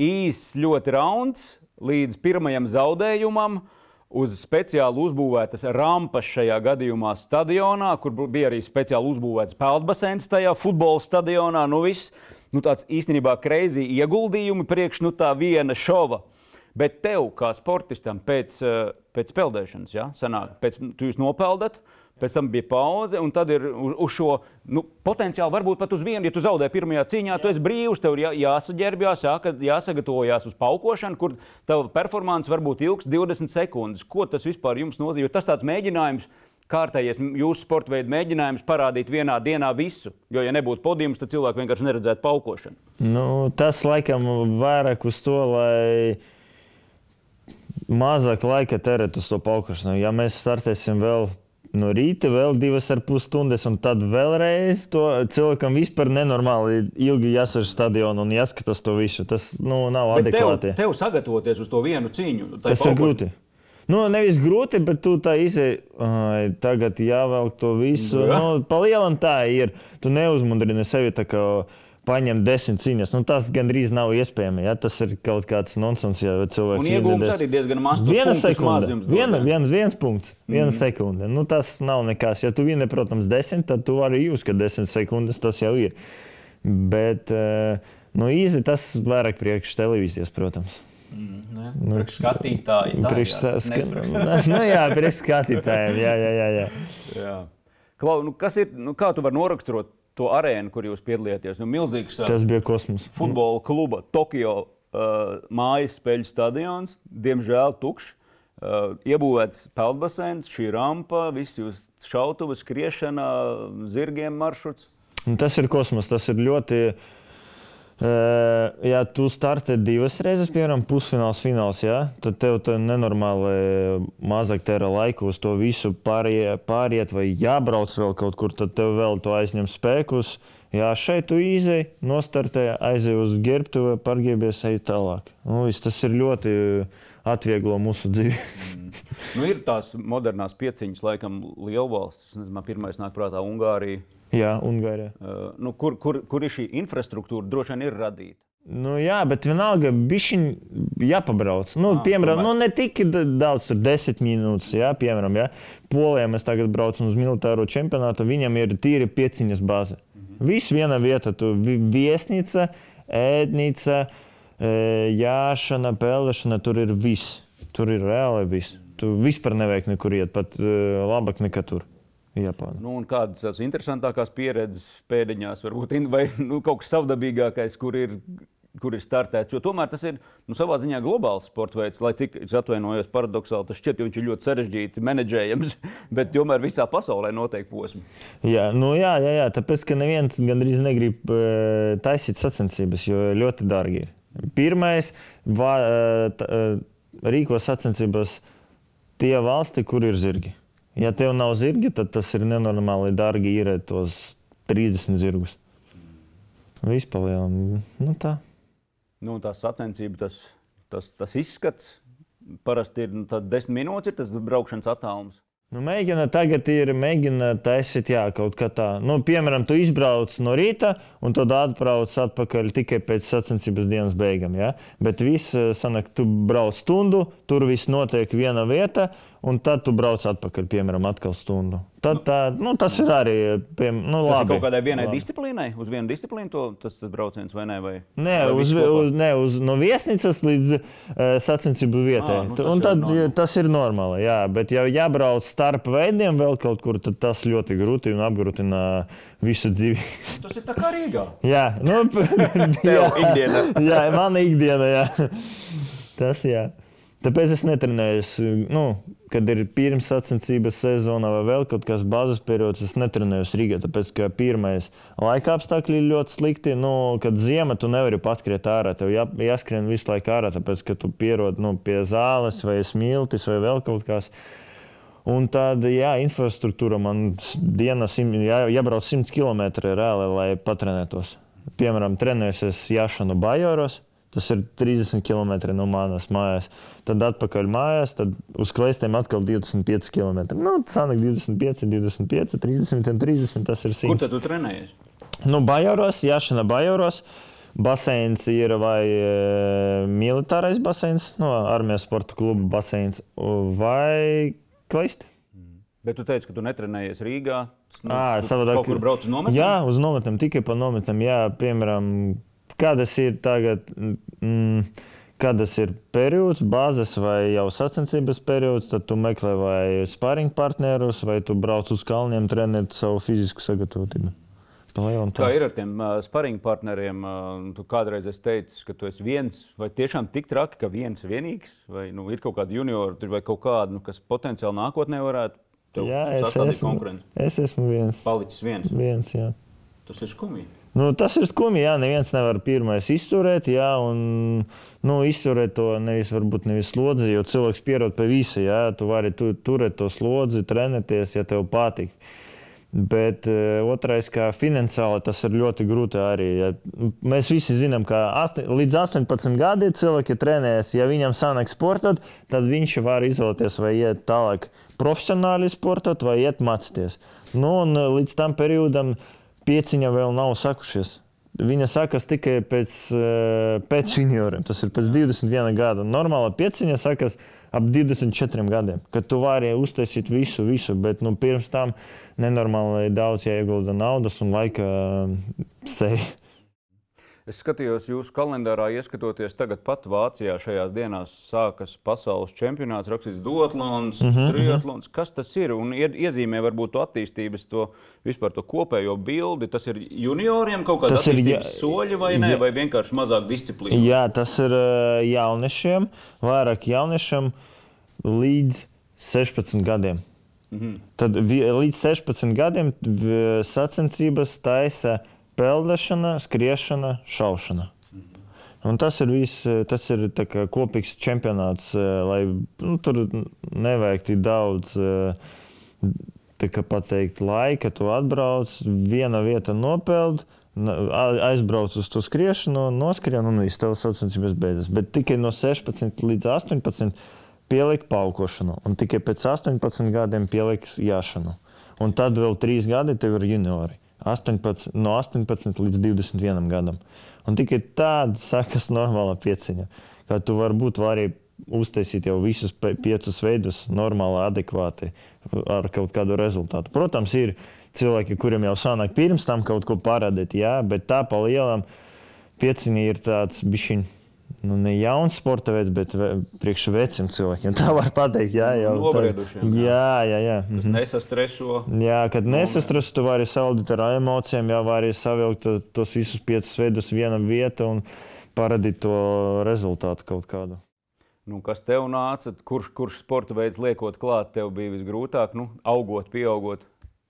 īss, ļoti rauns līdz pirmajam zaudējumam. Uz speciāli uzbūvētas rampas šajā gadījumā stadionā, kur bija arī speciāli uzbūvēts peldbaseins tajā futbola stadionā. Nu, viss, nu, tāds īstenībā kreizi ieguldījumi priekš nu, tā viena šova. Bet tev, kā sportistam, pēc, pēc peldēšanas, ja, sanāk, pēc, tu jūs nopeldat, uh, Pēc tam bija pauze, un tad ir uz, uz šo nu, potenciāli, varbūt pat uz vienu, ja tu zaudē pirmajā cīņā, Jā. tu esi brīvs, tev ir jā, jāsaģērbjās, jā, jāsagatavojās uz paukošanu, kur tava performance varbūt ilgs 20 sekundes. Ko tas vispār jums nozīmē? Jo tas tāds mēģinājums. Kārtējies jūsu sporta veidu mēģinājums parādīt vienā dienā visu. Jo, ja nebūtu podiums, tad cilvēki vienkārši neredzētu paukošanu. Nu, tas laikam vairāk uz to, lai mazāk laika tērēt uz to paukošanu. Ja mēs startēsim vēl no rīta, vēl divas ar pus stundas, un tad vēlreiz to cilvēkam vispār nenormāli ilgi jāsaka stadionā un jāskatās to visu. Tas nu, nav Bet tev, adekvāti. tev sagatavoties uz to vienu cīņu, tai Tas ir paukošana- grūti. Nu, nevis grūti, bet tu tā izēji, ai, tagad jāvelk to visu. Jā. Nu, Palielam tā ir. Tu neuzmundrini sevi tā kā paņemt desmit cīņas. Nu, tas gandrīz nav iespējams. Ja? Tas ir kaut kāds nonsens, ja cilvēks viena iegūms des- arī diezgan tos Viena sekunde, maz viena, jā. viens, viens punkts, viena mm. sekunde. Nu, tas nav nekas. Ja tu vini, protams, desmit, tad tu arī jūs, ka desmit sekundes tas jau ir. Bet eh, nu, īsi tas vairāk priekš televīzijas, protams. Ne? Priekš skatītāji. tā Priekš ska- priekš- nu, jā, priekš skatītājiem. Jā, jā, jā, jā. Jā. Klau, nu, kas ir, nu, kā tu vari noraksturot to arēnu, kur jūs piedalījāties? Nu, milzīgs Tas bija kosmos. futbola kluba Tokio uh, mājas spēļu stadions, diemžēl tukšs. Uh, iebūvēts peldbaseins, šī rampa, visi uz šautuves, skriešana, zirgiem maršruts. Un Tas ir kosmos. Tas ir ļoti. Uh, ja tu startē divas reizes, piemēram, pusfināls, fināls, ja, tad tev tā nenormāli mazāk tērē laiku uz to visu pārie, pāriet, vai jābrauc vēl kaut kur, tad tev vēl to aizņem spēkus. Jā, šeit tu izēji, nostartē, aizēji uz gerbtuvi, pārgiebies, ej tālāk. Nu, viss, tas ir ļoti atvieglo mūsu dzīvi. Nu, ir tās modernās pieciņas, laikam, lielvalstis. Pirmais nāk prātā Ungārija. Jā, Ungārijā. Uh, nu, kur, kur, kur ir šī infrastruktūra? Droši vien ir radīta. Nu, jā, bet vienalga bija jāpabrauc. Nu, Ah, piemēram, tomēr. nu, ne tik da- daudz, tur desmit minūtes. Jā, piemēram, jā. Polijā mēs tagad braucam uz militāro čempionātu. Viņam ir tīri pieciņas bāze. Mhm. Viss viena vieta, tu vi- viesnīca, ēdnīca, jāšana, peldēšana. Tur ir viss. Tur ir reāli viss. Tu vispār nevajag nekur iet, pat labāk nekā tur. Japānā. Nu, kādas tās interesantākās pieredzes pēdiņās, varbūt in- vai nu, kaut kas savdabīgākais, kur ir, kur ir startēts. Jo tomēr tas ir nu, savā ziņā globāls sports veids, lai cik es atvainojos paradoxāli, tas šķiet, jo viņš ir ļoti sarežģīti menedžējams, bet tomēr visā pasaulē notiek posmi. Jā, nu jā, jā, jā, tāpēc, ka neviens gandrīz negrib uh, taisīt sacensības, jo ļoti dārgi ir. Pirmais, va, uh, rīko sacensības tie valsti, kur ir zirgi. Ja tev nav zirgi, tad tas ir nenormāli dārgi ir tos 30 zirgus. Vispār, nu tā. Nu, tās sacensības, tas, tas, tas izskats parasti ir nu, tāds desmit minūtes, ir tas braukšanas attālums. Nu, mēģina tagad ir, mēģina taisīt, jā, kaut kā tā. Nu, piemēram, tu izbrauc no rīta, un tad atbrauc atpakaļ tikai pēc sacensības dienas beigām. Ja? Bet viss eh, sanāk, tu brauc stundu, tur viss notiek viena vieta, un tad tu brauc atpakaļ, piemēram, atkal stundu. Tad, tā, nu, tas ir arī piem, nu, Tas labi. ir kaut kādai vienai labi. disciplīnai, uz vienu disciplīnu to, tas, brauciens vai ne? Vai, Nē, vai uz, uz, ne, uz, no viesnīcas līdz uh, sacensību vietai. Ā, nu, tas un tad, ir normāli. ja, tas ir normāli. Jā, bet, ja jābrauc starp veidiem vēl kaut kur, tad tas ļoti grūti un apgrūtina visu dzīvi. Tas ir tā kā Rīgā. jā, nu, jā, ikdienā. jā, mana ikdiena. Jā. Tas jā. Tāpēc es netrenējos. Nu, kad ir pirms sacensības sezona vai vēl kaut kāds bāzes periods, es netrenējos Rīgā. Tāpēc, ka pirmais laika apstākļi ir ļoti slikti. Nu, kad ziema, tu nevari paskriet ārā. Tev jā, jāskrien visu laiku ārā, tāpēc, ka tu pierod nu, pie zāles vai smiltis vai vēl kaut kas. Un tad, jā, infrastruktūra man dienā jā, jābrauc 100 km reāli, lai patrenētos. Piemēram, trenēsies Jāšanu Bajoros. Tas ir 30 km no manas mājas. Tad atpakaļ mājās, tad uz klēstiem atkal 25 km. Nu, tas sanāk 25, 25, 30 un 30. Tas ir 100. Kur tad tu trenējies? Nu, Bajoros, Jāšana Bajoros. Baseins ir vai e, militārais baseins, no armijas sporta kluba baseins, vai klisti. Bet tu teici, ka tu netrenējies Rīgā. Nu, Ā, tu savādāk- Kaut kur brauc uz nometni? Jā, uz nometnēm, tikai pa nometnēm. Jā, piemēram, kādas ir tagad, mm, kādas ir periods, bāzes vai jau sacensības periods, tad tu meklē vai sparring partnerus, vai tu brauc uz kalniem trenēt savu fizisku sagatavotību. Kā ir ar tiem uh, sparinga partneriem? Uh, tu kādreiz esi teicis, ka tu esi viens, vai tiešām tik traki, ka viens vienīgs, vai nu, ir kaut kāda juniora, vai kaut kāda, nu, kas potenciāli nākotnē varētu tev Jā, es esmu, konkurenci. es esmu viens. Palicis viens. viens jā. Tas ir skumji. Nu, tas ir skumji, jā, neviens nevar pirmais izturēt, jā, un nu, izturēt to nevis, varbūt nevis slodzi, jo cilvēks pierod pie visa, jā, tu vari tu, turēt to slodzi, trenēties, ja tev patīk. Bet uh, otrais, kā finansiāli, tas ir ļoti grūti arī. Ja mēs visi zinām, ka asti, līdz 18 gadiem cilvēki trenējas. Ja viņam sanāk sportot, tad viņš var izvēlēties, vai iet tālāk profesionāli sportot, vai iet mācīties. Nu, un eh, līdz tam periodam pieciņa vēl nav sakušies. Viņa sākas tikai pēc, uh, pēc junioriem. Tas ir pēc 21 gada. Normāla pieciņa sākas ap 24 gadiem, kad tu vari uztaisīt visu, visu, bet nu, pirms tam nenormāli daudz jāiegulda naudas un laika sevi. Es skatījos jūsu kalendārā, ieskatoties tagad pat Vācijā. Šajās dienās sākas pasaules čempionāts, rakstīts Duatlons, mm -hmm. Triatlons. Kas tas ir? Un iezīmē varbūt to attīstības, to vispār to kopējo bildi. Tas ir junioriem kaut kāda jā, soļi vai ne, jā, vai vienkārši mazāk disciplīna? Jā, tas ir jauniešiem, vairāk jauniešiem līdz 16 gadiem. Mm -hmm. Tad līdz 16 gadiem sacensības taisa peldēšana, skriešana, šaušana. Un tas ir viss, tas ir kopīgs čempionāts, eh, lai nu, tur nevajag tik daudz eh, pateikt, laika. Tu atbrauc, viena vieta nopeld, aizbrauc uz to skriešanu, noskrien un viss tavs sacensības beidzas. Bet tikai no 16 līdz 18 pielikt paukošanu, un tikai pēc 18 gadiem pielikt jāšanu. Un tad vēl 3 gadi tev ir juniori. 18, no 18 līdz 21 gadam. Un tikai tāda sākas normāla pieciņa. Kā tu varbūt vari uztaisīt jau visus piecus veidus normāli, adekvāti ar kaut kādu rezultātu. Protams, ir cilvēki, kuriem jau sanāk pirms tam kaut ko parādīt, jā, bet tā pa lielam pieciņa ir tāds bišķiņš nu, ne jauns sporta veids, bet priekš veciem cilvēkiem. Tā var pateikt, jā, jau tādā jā, jā, jā. Mhm. Nesastreso. Jā, kad nesastreso, tu vari saldīt ar emocijām, jau vari savilkt tos visus piecus veidus vienā vietā un parādīt to rezultātu kaut kādu. Nu, kas tev nāca? Kurš, kurš sporta veids liekot klāt, tev bija visgrūtāk, nu, augot, pieaugot?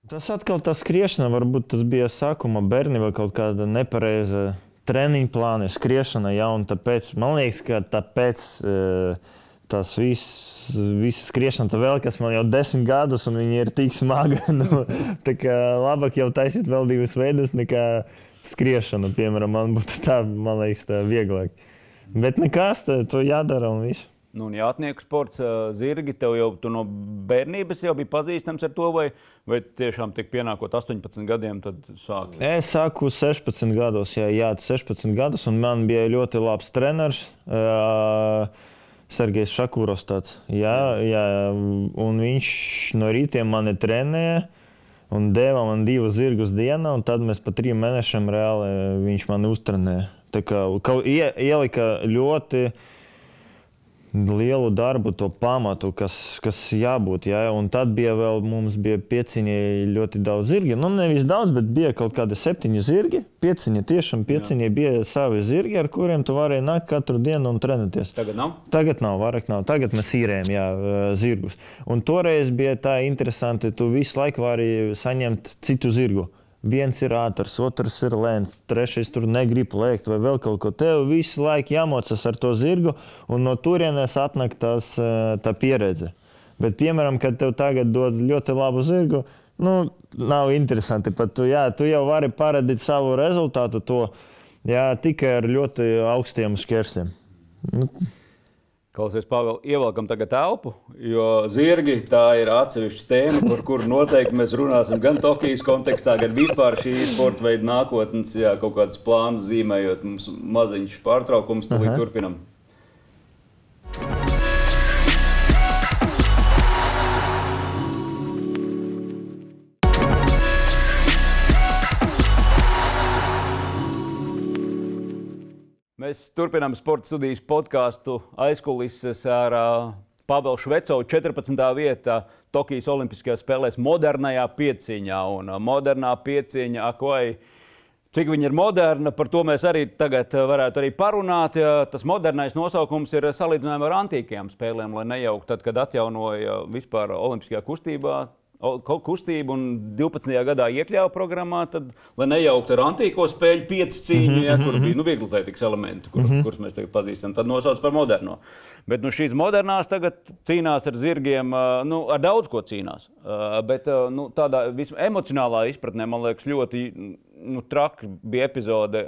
Tas atkal tā skriešana, varbūt tas bija sākuma bērnībā kaut kāda nepareiza treniņu plāni, skriešana, ja, un tāpēc man liekas, ka tāpēc uh, tas viss, viss skriešana, tā vēl kas man jau desmit gadus, un viņi ir tik smagi. nu, tā kā labāk jau taisīt vēl divus veidus nekā skriešanu, piemēram, man būtu tā, man liekas, tā vieglāk. Bet nekas, to jādara un viss. Nu, un jātnieku sports, zirgi, tev jau no bērnības jau bija pazīstams ar to, vai, vai tiešām tik pienākot 18 gadiem, tad sāki? Es sāku 16 gados, jā, jā 16 gadus, un man bija ļoti labs treneris. Uh, Sergejs Šakūros tāds, jā, jā, un viņš no rītiem mani trenēja un deva man divus zirgus dienā, un tad mēs pa trim mēnešiem reāli viņš mani uztrenēja. Tā kā ie, ielika ļoti uh, lielu darbu, to pamatu, kas, kas jābūt. Ja? Un tad bija vēl mums bija pieciņi ļoti daudz zirgi. Nu, nevis daudz, bet bija kaut kādi septiņi zirgi. Pieciņi, tiešām pieciņi Jā. bija savi zirgi, ar kuriem tu varēji nākt katru dienu un trenēties. Tagad nav? Tagad nav, vairāk nav. Tagad mēs īrējam jā, zirgus. Un toreiz bija tā interesanti, tu visu laiku vari saņemt citu zirgu. Viens ir ātrs, otrs ir lēns, trešais tur negrib lēkt vai vēl kaut ko. Tev visu laiku jāmocas ar to zirgu, un no turienes atnāk tās, eh, tā pieredze. Bet, piemēram, kad tev tagad dod ļoti labu zirgu, nu, nav interesanti. Pat, tu, jā, tu jau vari parādīt savu rezultātu to, jā, tikai ar ļoti augstiem šķērsļiem. Nu, Klausies, Pāvēl, ievelkam tagad telpu, jo zirgi tā ir atsevišķa tēma, par kuru noteikti mēs runāsim gan Tokijas kontekstā, gan vispār šī sporta veida nākotnes, jā, kaut kādas plānas zīmējot. Mums maziņš pārtraukums, tad turpinam. Mēs turpinām sporta studijas podkāstu aizkulises ar uh, Pāvelu Švecovu 14. vietā Tokijas Olimpiskajās spēlēs modernajā pieciņā. Un uh, modernā pieciņa, ak, vai cik viņa ir moderna, par to mēs arī tagad varētu arī parunāt. Tas modernais nosaukums ir salīdzinājumā ar antīkajām spēlēm, lai nejauktu tad, kad atjaunoja vispār Olimpiskajā kustībā kustību un 12. gadā iekļāva programmā, tad, lai nejauktu ar antīko spēļu pieci cīņu, ja, kur bija nu, viegli tētikas elementi, kur, mm -hmm. kurus mēs tagad pazīstam, tad nosauc par moderno. Bet nu, šīs modernās tagad cīnās ar zirgiem, nu, ar daudz ko cīnās. Bet nu, tādā emocionālā izpratnē, man liekas, ļoti nu, traki bija epizode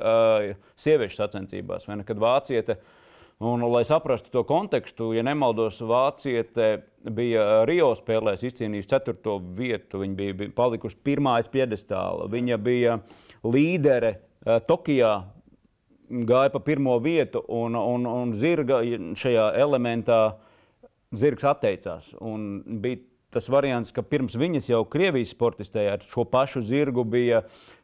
sieviešu sacensībās, vai ne, kad vāciete. Un, lai saprastu to kontekstu, ja nemaldos, Vāciete bija Rio spēlēs izcīnījusi ceturto vietu. Viņa bija, palikusi pirmā aiz piedestāla. Viņa bija līdere uh, Tokijā, gāja pa pirmo vietu, un, un, un zirga šajā elementā zirgs atteicās. Un bija tas variants, ka pirms viņas jau Krievijas sportistē ar šo pašu zirgu bija uh,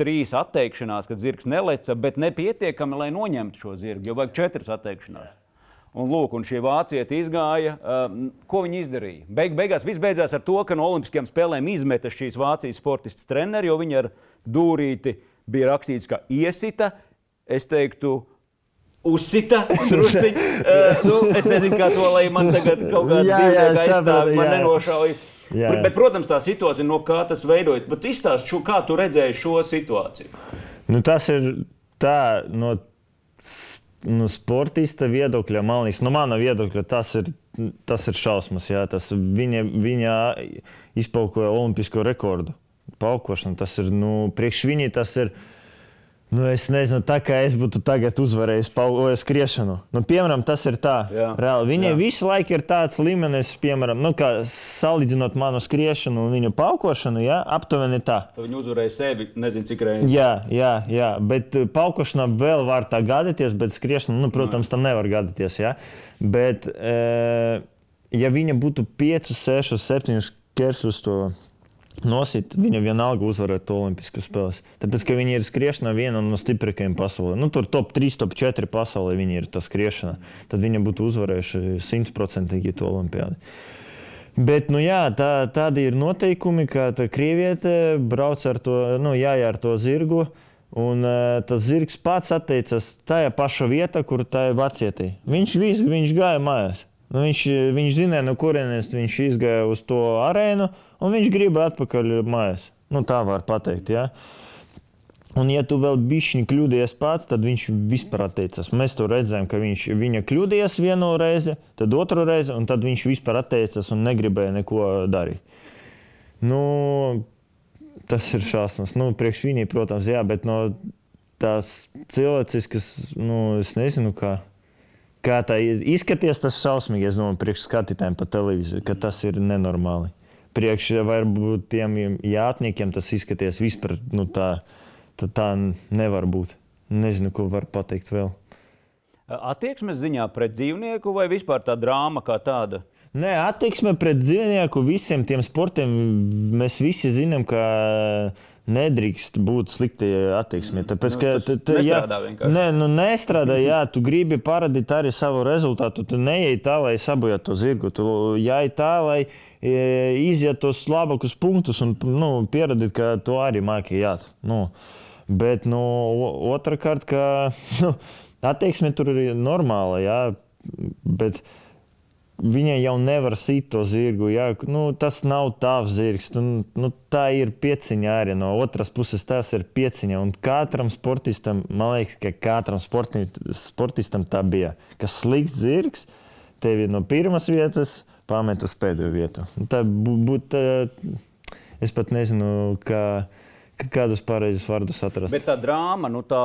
trīs atteikšanās, kad zirgs neleca, bet nepietiekami, lai noņemtu šo zirgu, jo vajag četras atteikšanās. Un, lūk, un šie vācieši izgāja. Uh, ko viņi izdarīja? Beig, beigās viss beidzās ar to, ka no Olimpiskajām spēlēm izmeta šīs Vācijas sportistas treneri, jo viņi ar dūrīti bija rakstīts, ka iesita. Es teiktu, uzsita drusciņu. uh, nu, es nezinu, kā to, lai man tagad kaut kāda dzīvnieka aizstāvja, man nenošauja. Jā. Bet, bet, protams, tā situācija, no kā tas veidojas, bet izstāsti, kā tu redzēji šo situāciju. Nu, tas ir tā, no nu, sportista viedokļa, man liekas, no mana viedokļa, tas ir, tas ir šausmas. Jā, tas viņa, viņa izpaukoja olimpisko rekordu. Paukošana, tas ir, nu, priekš viņa tas ir Nu, es nezinu, tā kā es būtu tagad uzvarējis skriešanu. Nu, piemēram, tas ir tā. Jā, reāli. Viņai jā. visu laiku ir tāds līmenis, piemēram, nu, salīdzinot manu skriešanu un viņu paukošanu, jā, aptuveni tā. Tā viņa uzvarēja sevi, nezinu, cik reizes. Jā, jā, jā, bet uh, paukošanā vēl var tā gadīties, bet skriešana, nu, protams, tam nevar gadīties. Jā. Bet, e, ja viņa būtu 5, 6, 7 kersus to Nosit, viņa vienalga uzvarēt Olimpiskās spēles. Tāpēc, ka viņi ir skriešana viena no stiprākajām pasaulē. Nu, tur top 3, top 4 pasaulē viņi ir tā skriešana. Tad viņi būtu uzvarējuši simtprocentīgi to olimpiādu. Bet, nu jā, tā, tādi ir noteikumi, ka krieviete brauc ar to, nu, jāja ar to zirgu. Un uh, tas zirgs pats atteicās tajā pašā vietā, kur tā ir vacietī. Viņš, vis, viņš gāja mājās. Nu, viņš, viņš zināja, no kurienes viņš izgāja uz to arēnu un viņš grib atpakaļ mājās. Nu, tā var teikt. Ja? Un, ja tu vēl bišķiņi kļūdījies pats, tad viņš vispār atteicās. Mēs to redzējām, ka viņš viņa kļūdījās vienu reizi, tad otru reizi, un tad viņš vispār atteicās un negribēja neko darīt. Nu, tas ir šausmas. Nu, priekš viņai, protams, jā, bet no tās cilvēciskas, nu, es nezinu, kā. Kā tā izskaties, tas. Es domāju, priekš skatītājiem pa televīziju, ka tas ir nenormāli priekš varbūt tiem jātniekiem tas izskaties vispār nu, tā, tā, tā nevar būt. Nezinu, ko var pateikt vēl. Attieksmes ziņā pret dzīvnieku vai vispār tā drāma kā tāda? Nē, attieksme pret dzīvnieku visiem tiem sportiem mēs visi zinām, ka nedrīkst būt slikti attieksme. Mm. Tāpēc, nu, ka nu, tā nestrādā vienkārši. Nē, nu, nestrādā, jā, tu gribi parādīt arī savu rezultātu. Tu neej tā, lai sabojātu to zirgu. Tu jāj tā, lai iziet tos labākus punktus un nu, pierādīt, ka to arī māki jāt. Nu, bet nu, otrkārt, ka nu, attieksme tur ir normāla. Jā, bet, Viņa jau nevar sīt to zirgu. Jā. Nu, tas nav tavs zirgs. Nu, nu, tā ir pieciņa arī. No otras puses, tas ir pieciņa. Un katram sportistam, man liekas, ka katram sportistam tā bija. Kas slikts zirgs, tevi no pirmās vietas pamet uz pēdējo vietu. Tā būtu, es pat nezinu, kā, kādus pareizus vārdus atrast. Bet tā drāma, nu tā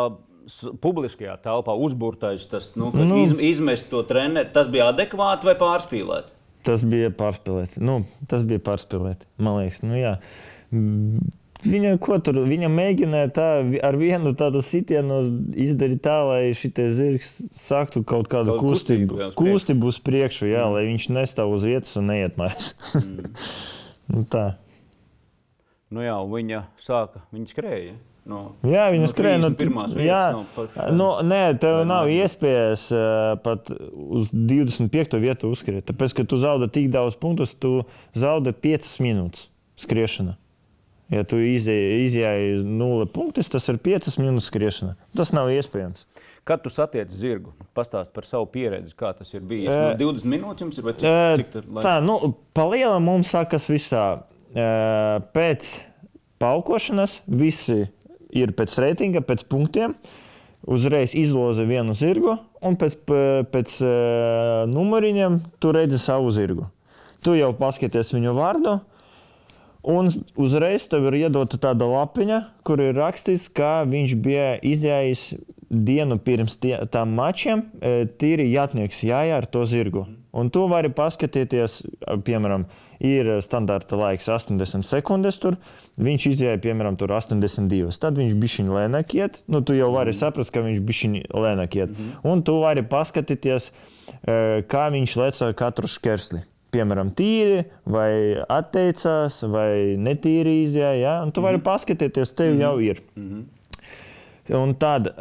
publiskajā telpā uzbūrtais, tas nu, nu, iz, izmest to treneru, tas bija adekvāti vai pārspīlēti? Tas bija pārspīlēti. Nu, tas bija pārspīlēti, man liekas. Nu, jā. Viņa, tur, viņa mēģināja tā, ar vienu tādu sitienu izdarīt tā, lai šis zirgs sāktu kaut kādu kaut kustību, kustību, jā, kustību uz priekšu, jā, mm. lai viņš nestāv uz vietas un neiet mājās. mm. nu, tā. Nu jā, viņa sāka, viņa skrēja. No, jā, viņa no skrēja no pirmās vietas. No no, nē, tev nav iespējas uh, pat uz 25. vietu uzskriet. Tāpēc, ka tu zaudē tik daudz punktus, tu zaudē 5 minūtes skriešana. Ja tu izjāji nulle punktus, tas ir 5 minūtes skriešana. Tas nav iespējams. Kad tu satiec zirgu, pastāst par savu pieredzi, kā tas ir bijis. E, nu, 20 minūtes jums ir vai cik, e, cik tur, lai... Tā, nu, pa lielam mums sākas visā. pēc paukošanas visi ir pēc reitinga, pēc punktiem. Uzreiz izlozi vienu zirgu, un pēc, pēc uh, numuriņiem tu redzi savu zirgu. Tu jau paskaties viņu vārdu, un uzreiz tev ir iedota tāda lapiņa, kur ir rakstīts, ka viņš bija izjājis dienu pirms tie, tam mačiem, tīri jātnieks jājā ar to zirgu. Un tu vari paskatīties, piemēram, ir standarta laiks 80 sekundes. Tur. Viņš izjāja, piemēram, 82. Tad viņš bija viņa lēnāk iet. Nu, tu jau vari saprast, ka viņš bija viņa lēnāk iet. Mm -hmm. Un tu vari paskatīties, kā viņš lec ar katru šķērsli. Piemēram, tīri, vai atteicās, vai netīri izjāja. Ja? Un tu vari paskatīties, tev mm -hmm. jau ir. Mm -hmm. Un tad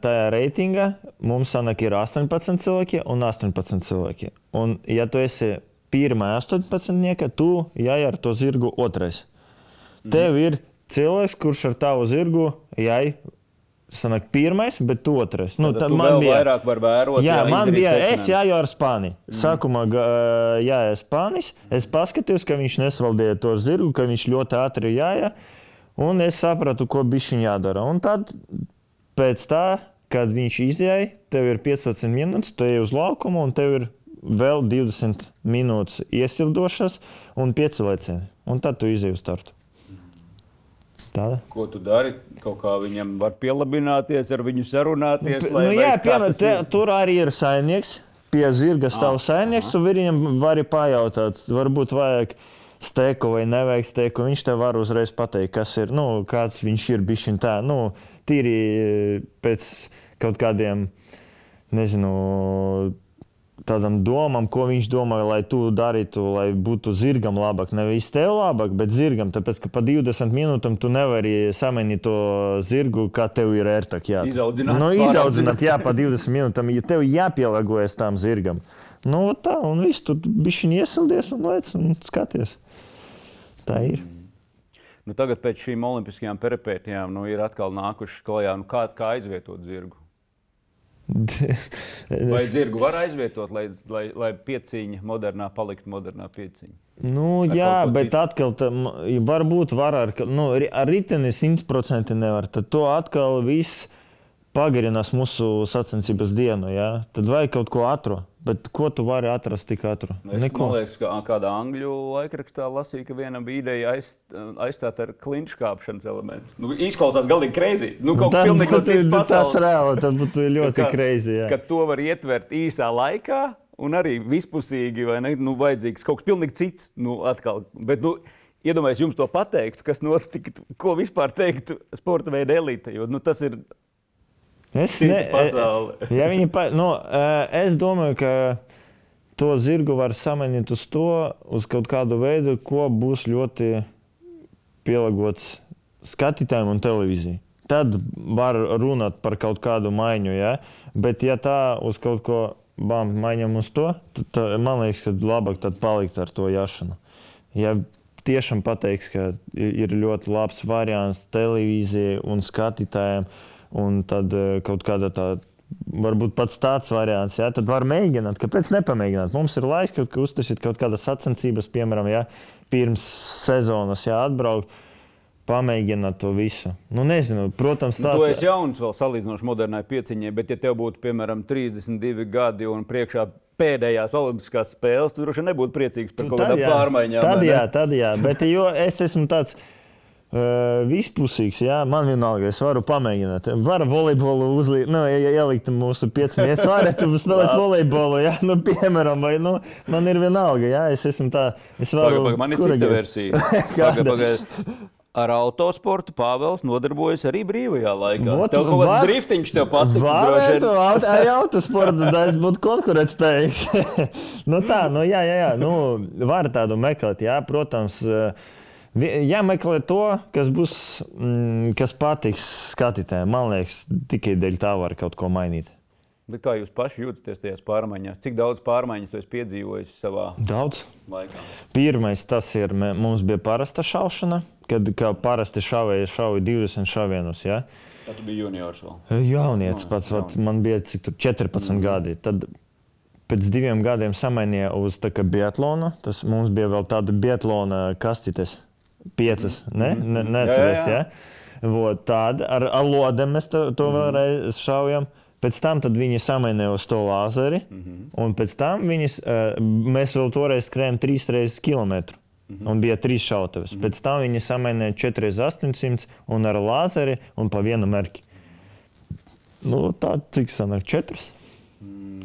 tajā reitingā mums sanāk, ir 18 cilvēki un 18 cilvēki. Un, ja tu esi pirmā 18. tu jāj ar to zirgu otrais. Mm. Tev ir cilvēks, kurš ar tavu zirgu jāj. Sanāk, pirmais, bet otrais. Nu, tad man bija vairāk, var vērot. Jā, jā man bija. Es jāju ar Spāniju. Mm. Sākumā jāja Spānijas. Es paskatījos, ka viņš nesvaldīja to zirgu, ka viņš ļoti ātri jāja. Un es sapratu, ko bija viņa jādara. Un tad pēc tā, kad viņš izjāja, tev ir 15 minūtes, tu ej uz laukumu un tev ir vēl 20 minūtes iesildošas un 5 lecieni. Un tad tu izjūti startu. Tāda. Ko tu dari? Kaut kā viņam var pielabināties, ar viņu sarunāties. Nu, jā, piemēram, tur arī ir saimnieks. Pie zirga stāv saimnieks, un viņam var pajautāt, varbūt vajag steku vai nevajag steku. Viņš tev var uzreiz pateikt, kas ir, nu, kāds viņš ir bijis tā. Nu, tīri pēc kaut kādiem, nezinu, tādam domam, ko viņš domā, lai tu darītu, lai būtu zirgam labāk. Nevis tev labāk, bet zirgam. Tāpēc, ka pa 20 minūtēm tu nevari samainīt to zirgu, kā tev ir ērtāk. Jā, izaudzināt, nu, izaudzināt jā, pa 20 minūtēm, ja tev jāpielāgojas tam zirgam. Nu, tā, un viss tur bija iesildies un lec un skaties. Tā ir. Nu, tagad pēc šīm olimpiskajām peripētijām nu, ir atkal nākuši klajā, nu, kā, kā aizvietot zirgu. Vai zirgu var aizvietot, lai, lai, lai pieciņa modernā paliktu modernā pieciņa? Nu, ar jā, bet citu? atkal tam varbūt var ar, nu, ar riteni 100% nevar. Tad to atkal viss pagarinās mūsu sacensības dienu. Ja? Tad vajag kaut ko atrod. Bet ko tu vari atrast tik ātri? Es Neko. Man liekas, ka kādā angļu laikrakstā lasīju, ka vienam bija ideja aiz, aizstāt ar klinšu kāpšanas elementu. Nu, izklausās galīgi greizi. Nu, kaut tas būtu no tas reāli, tas būtu ļoti greizi. Ka to var ietvert īsā laikā. Un arī vispusīgi, vai ne? Nu, vajadzīgs kaut kas pilnīgi cits. Nu, atkal. Bet, nu, iedomājieties, jums to pateiktu, kas notiktu, ko vispār teiktu sporta veida elite. Jo nu, tas ir Es, ne, ja viņi, pa, nu, es domāju, ka to zirgu var samainīt uz to, uz kaut kādu veidu, ko būs ļoti pielāgots skatītājiem un televīzijai. Tad var runāt par kaut kādu maiņu, ja? bet ja tā uz kaut ko bām maiņam uz to, tad, tad man liekas, ka labāk tad palikt ar to jāšanu. Ja tiešām pateiks, ka ir ļoti labs variants televīzijai un skatītājiem, un tad eh, kaut kāda tāda. Varbūt pats tāds variants, ja, tad var mēģināt. Kāpēc nepamēģināt? Mums ir laiks, kad uztaisīt kaut kādas sacensības, piemēram, ja, pirms sezonas, ja atbraukt pamēģināt to visu. Nu, nezinu, protams, tāds... nu, tu esi jauns vēl salīdzinoši modernai pieciņai, bet, ja tev būtu, piemēram, 32 gadi un priekšā pēdējās Olimpiskās spēles, tu droši nebūtu priecīgs par kaut kādām pārmaiņām. Tad, jā, tad jā, bet jo es esmu tāds. Vispusīgs, jā, man vienalga, es varu pamēģināt. Varu volejbolu uzlikt, nu, ielikt mūsu pieciem. Es varu spēlēt volejbolu, jā, nu, piemēram, vai, nu, man ir vienalga, jā, es esmu tā, es varu. Paga, paga, man ir cita versija. paga, paga. Ar autosportu Pāvils nodarbojas arī brīvajā laikā. Ot, tev kaut kāds driftiņš tev patīk. Varētu auto, arī autosportu, tas būtu konkurētspējīgs. nu tā, nu jā, jā, jā, nu, var tādu meklēt, jā, protams. Uh, Jāmeklē to, kas, būs, mm, kas patiks skatītājiem. Man liekas, tikai dēļ tā var kaut ko mainīt. Bet kā jūs paši jūtaties tajās pārmaiņās? Cik daudz pārmaiņas jūs esat savā daudz. laikā? Pirmais tas ir, mums bija parasta šaušana, kad parasti šauja, šauja 20 šāvienus. Ja? Tad bija juniors vēl. Jaunietis no, pats, vat, man bija cik tur 14 mm. gadi. Tad pēc diviem gadiem samainīja uz biatlonu. Tas mums bija vēl tāda biatlona kastites, piecas. Ne? Ne, neatceries, Jā, jā, jā. ja? Vot, tāda ar, lodēm mēs to, to vēlreiz šaujam. Pēc tam viņi samainīja uz to lāzeri, un pēc tam viņas, eh, mēs vēl toreiz skrējām trīs reizes kilometru. Un bija trīs šautavas. Pēc tam viņi samainīja 4,800 un ar lāzeri un pa vienu mērķi. Nu, tā cik sanāk, četras.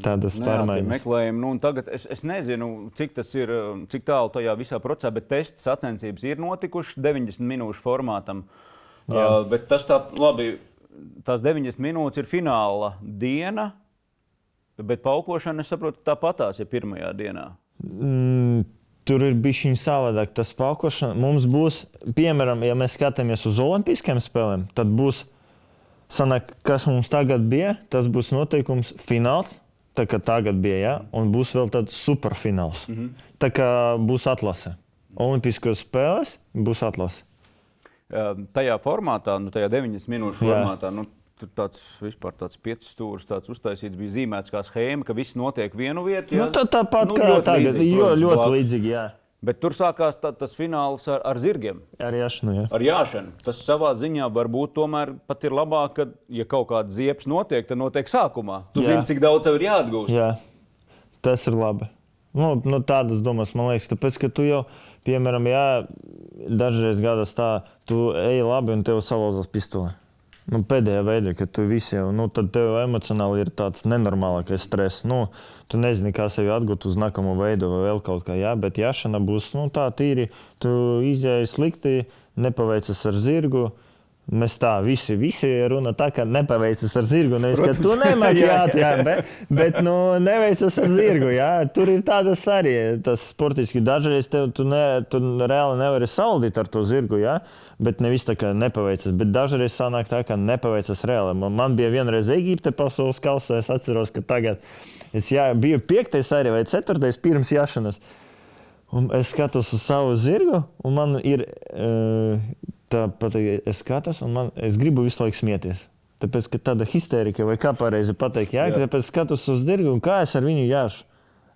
Tādas pārmaiņas. meklējumi. Nu, tagad es, es nezinu, cik tas ir, um, cik tālu tajā visā procesā, bet tests sacensības ir notikušas 90 minūšu formātam. Jā. Uh, bet tas tā labi, tās 90 minūtes ir fināla diena, bet paukošana, es saprotu, tāpatās ir pirmajā dienā. Mm, tur ir bijis viņa savādāk. Tas paukošana mums būs, piemēram, ja mēs skatāmies uz Olimpiskajām spēlēm, tad būs, sanāk, kas mums tagad bija, tas būs noteikums fināls. Tā kā tagad bija, ja? un būs vēl tāds superfināls. Mm -hmm. Tā kā būs atlase. Olimpiskās spēles būs atlase. Tajā formātā, nu, tajā 90 minūšu Jā. formātā, nu, tur tāds vispār tāds piecus stūris tāds uztaisīts, bija zīmēts kā schēma, ka viss notiek vienu vietu. Nu, tā, tāpat Nu, kā tagad, līdzīgi, jo, protams, ļoti līdzīgi. Jā. Bet tur sākās tā, tas fināls ar, ar zirgiem. Arī jāšanu, jā. Ar jāšanu. Tas savā ziņā varbūt tomēr pat ir labāk, ka, ja kaut kāda ziepes notiek, tad notiek sākumā. Tu Jā. zini, cik daudz tev ir jāatgūst. Jā, tas ir labi. Nu, nu, tādas domas man liekas, tāpēc, ka tu jau, piemēram, jā, dažreiz gadās tā, tu ej labi un tev salauzās pistole. Nu, pēdējā veidā, kad tu visi jau, nu, tad tev emocionāli ir tāds nenormālākais stress. Nu, tu nezini, kā sevi atgūt uz nākamo veidu vai vēl kaut kā, jā, bet jāšana būs nu, tā tīri. Tu izjāji slikti, nepaveicas ar zirgu. Mēs tā visi, visi runa tā, ka nepaveicas ar zirgu. Nevis, ka tu Protams. nemāki jā, bet, bet nu, neveicas ar zirgu. Jā. Tur ir tādas arī. Tas sportiski dažreiz tev, tu, ne, tu reāli nevari saldīt ar to zirgu, jā, bet nevis tā, ka nepaveicas. Bet dažreiz sanāk tā, ka nepaveicas reāli. Man, man bija vienreiz Eģipte pasaules kausā. Es atceros, ka tagad es jā, biju piektais arī vai ceturtais pirms jāšanas. Un es skatos uz savu zirgu, un man ir eh, tā, pat, es skatos, un man, es gribu visu laiku smieties. Tāpēc, ka tāda histērika, vai kā pareizi pateikt, Jā. jā. tāpēc skatos uz zirgu, un kā es ar viņu jāšu.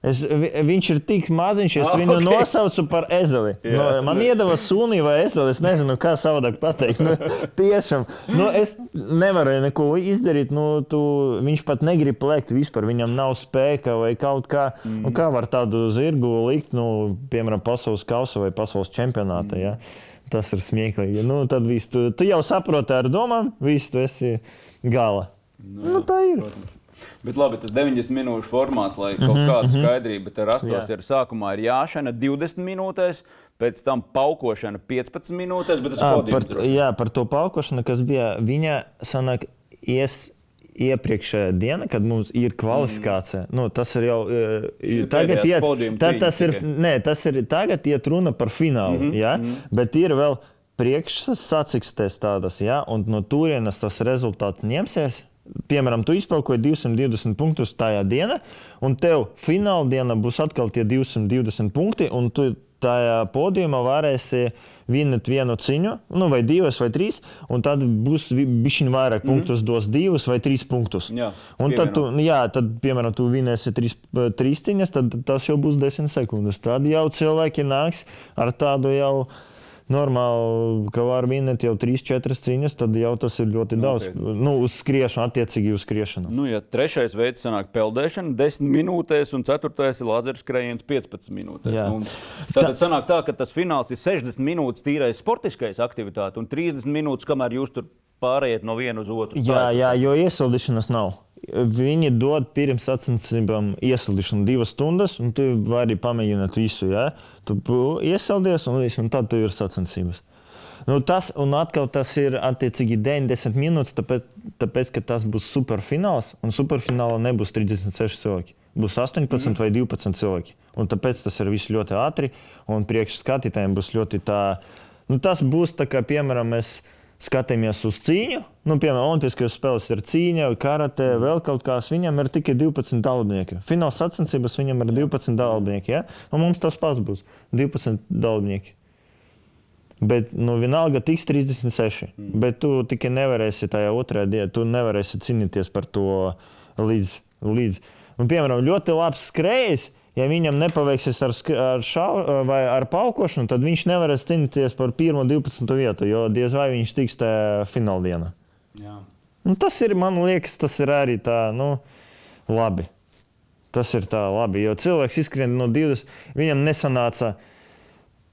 Es, vi, viņš ir tik maziņš, es Ah, viņu ok. nosaucu par ezeli. Jā. No, man iedeva suni vai ezeli. Es nezinu, kā savādāk pateikt. Nu, tiešām, nu, es nevaru neko izdarīt. Nu, tu, viņš pat negrib plēkt vispār. Viņam nav spēka vai kaut kā. Mm. Nu, kā var tādu zirgu likt, nu, piemēram, pasaules kausa vai pasaules čempionātā? Mm. Ja? Tas ir smieklīgi. Nu, tad viss, tu, tu jau saproti ar domām, viss tu esi gala. Nu, tā ir. Protams. Bet labi, tas 90 minūšu formāts, lai kaut kāda skaidrība te rastos, Mhm, ir sākumā ir jāšana 20 minūtēs, pēc tam paukošana 15 minūtēs, bet tas ir podiums. jā, par to paukošanu, kas bija viņa sanāk, ies, iepriekšējā diena, kad mums ir kvalifikācija. Mm. Nu, tas ir jau uh, tagad, iet, tā, tas ir, nē, tas ir tagad iet runa par finālu. Mm -hmm, ja? mm -hmm. Bet ir vēl priekšsacīkstes tādas, ja? un no turienes tas rezultāts ņemsies. Piemēram, tu izpaukoji 220 punktus tajā dienā, un tev fināla diena būs atkal tie 220 punkti, un tu tajā podiumā varēsi vinēt vienu ciņu, nu, vai divas, vai trīs, un tad būs bišķiņ vairāk mm -hmm. punktus, dos divus vai trīs punktus. Jā, un tad, tu, jā, tad, piemēram, tu vinēsi trīs, trīs ciņas, tad tas jau būs desmit sekundes. Tad jau cilvēki nāks ar tādu jau. Normāli, ka var vinēt jau 3, 4 cīņas, tad jau tas ir ļoti daudz. Nopietni. Nu, uz skriešanu, attiecīgi uz skriešanu. Nu, ja trešais veids sanāk peldēšana 10 minūtēs, un ceturtais ir lāzera skrējiens 15 minūtēs. Nu, tad sanāk tā, ka tas fināls ir 60 minūtes tīrais sportiskais aktivitāte un 30 minūtes, kamēr jūs tur pārējat no viena uz otru. Jā, Tā jā, jo iesildīšanas nav. Viņi dod pirms sacensībām iesildīšanu divas stundas, un tu vari pamēģināt visu. Ja? Tu iesildies, un, un tad tu ir sacensības. Nu, tas, un atkal tas ir attiecīgi 90 minūtes, tāpēc, tāpēc ka tas būs superfināls, un superfinālā nebūs 36 cilvēki. Būs 18 mm. vai 12 cilvēki. Un tāpēc tas ir viss ļoti ātri, un priekšskatītājiem būs ļoti tā. Nu, tas būs tā kā, piemēram, mēs skatāmies uz cīņu. Nu, piemēram, Olimpiskajās spēlēs ir cīņa, karate, vēl kaut kas. Viņam ir tikai 12 dalībnieki. Fināla sacensības viņam ir 12 dalībnieki. Ja? Un mums tas pats būs 12 dalībnieki. Bet nu, vienalga tiks 36. Mm. Bet tu tikai nevarēsi tajā otrajā dienā, tu nevarēsi cīnīties par to līdz. līdz. Un, piemēram, ļoti labs skrejs. Ja viņam nepaveiksies ar, ar, šau, vai ar paukošanu, tad viņš nevarēs cīnīties par 1. un 12. vietu, jo diez vai viņš tiks tajā fināldienā. Nu, tas ir, man liekas, tas ir arī tā, nu, labi. Tas ir tā labi, jo cilvēks izskrien no 20. Viņam nesanāca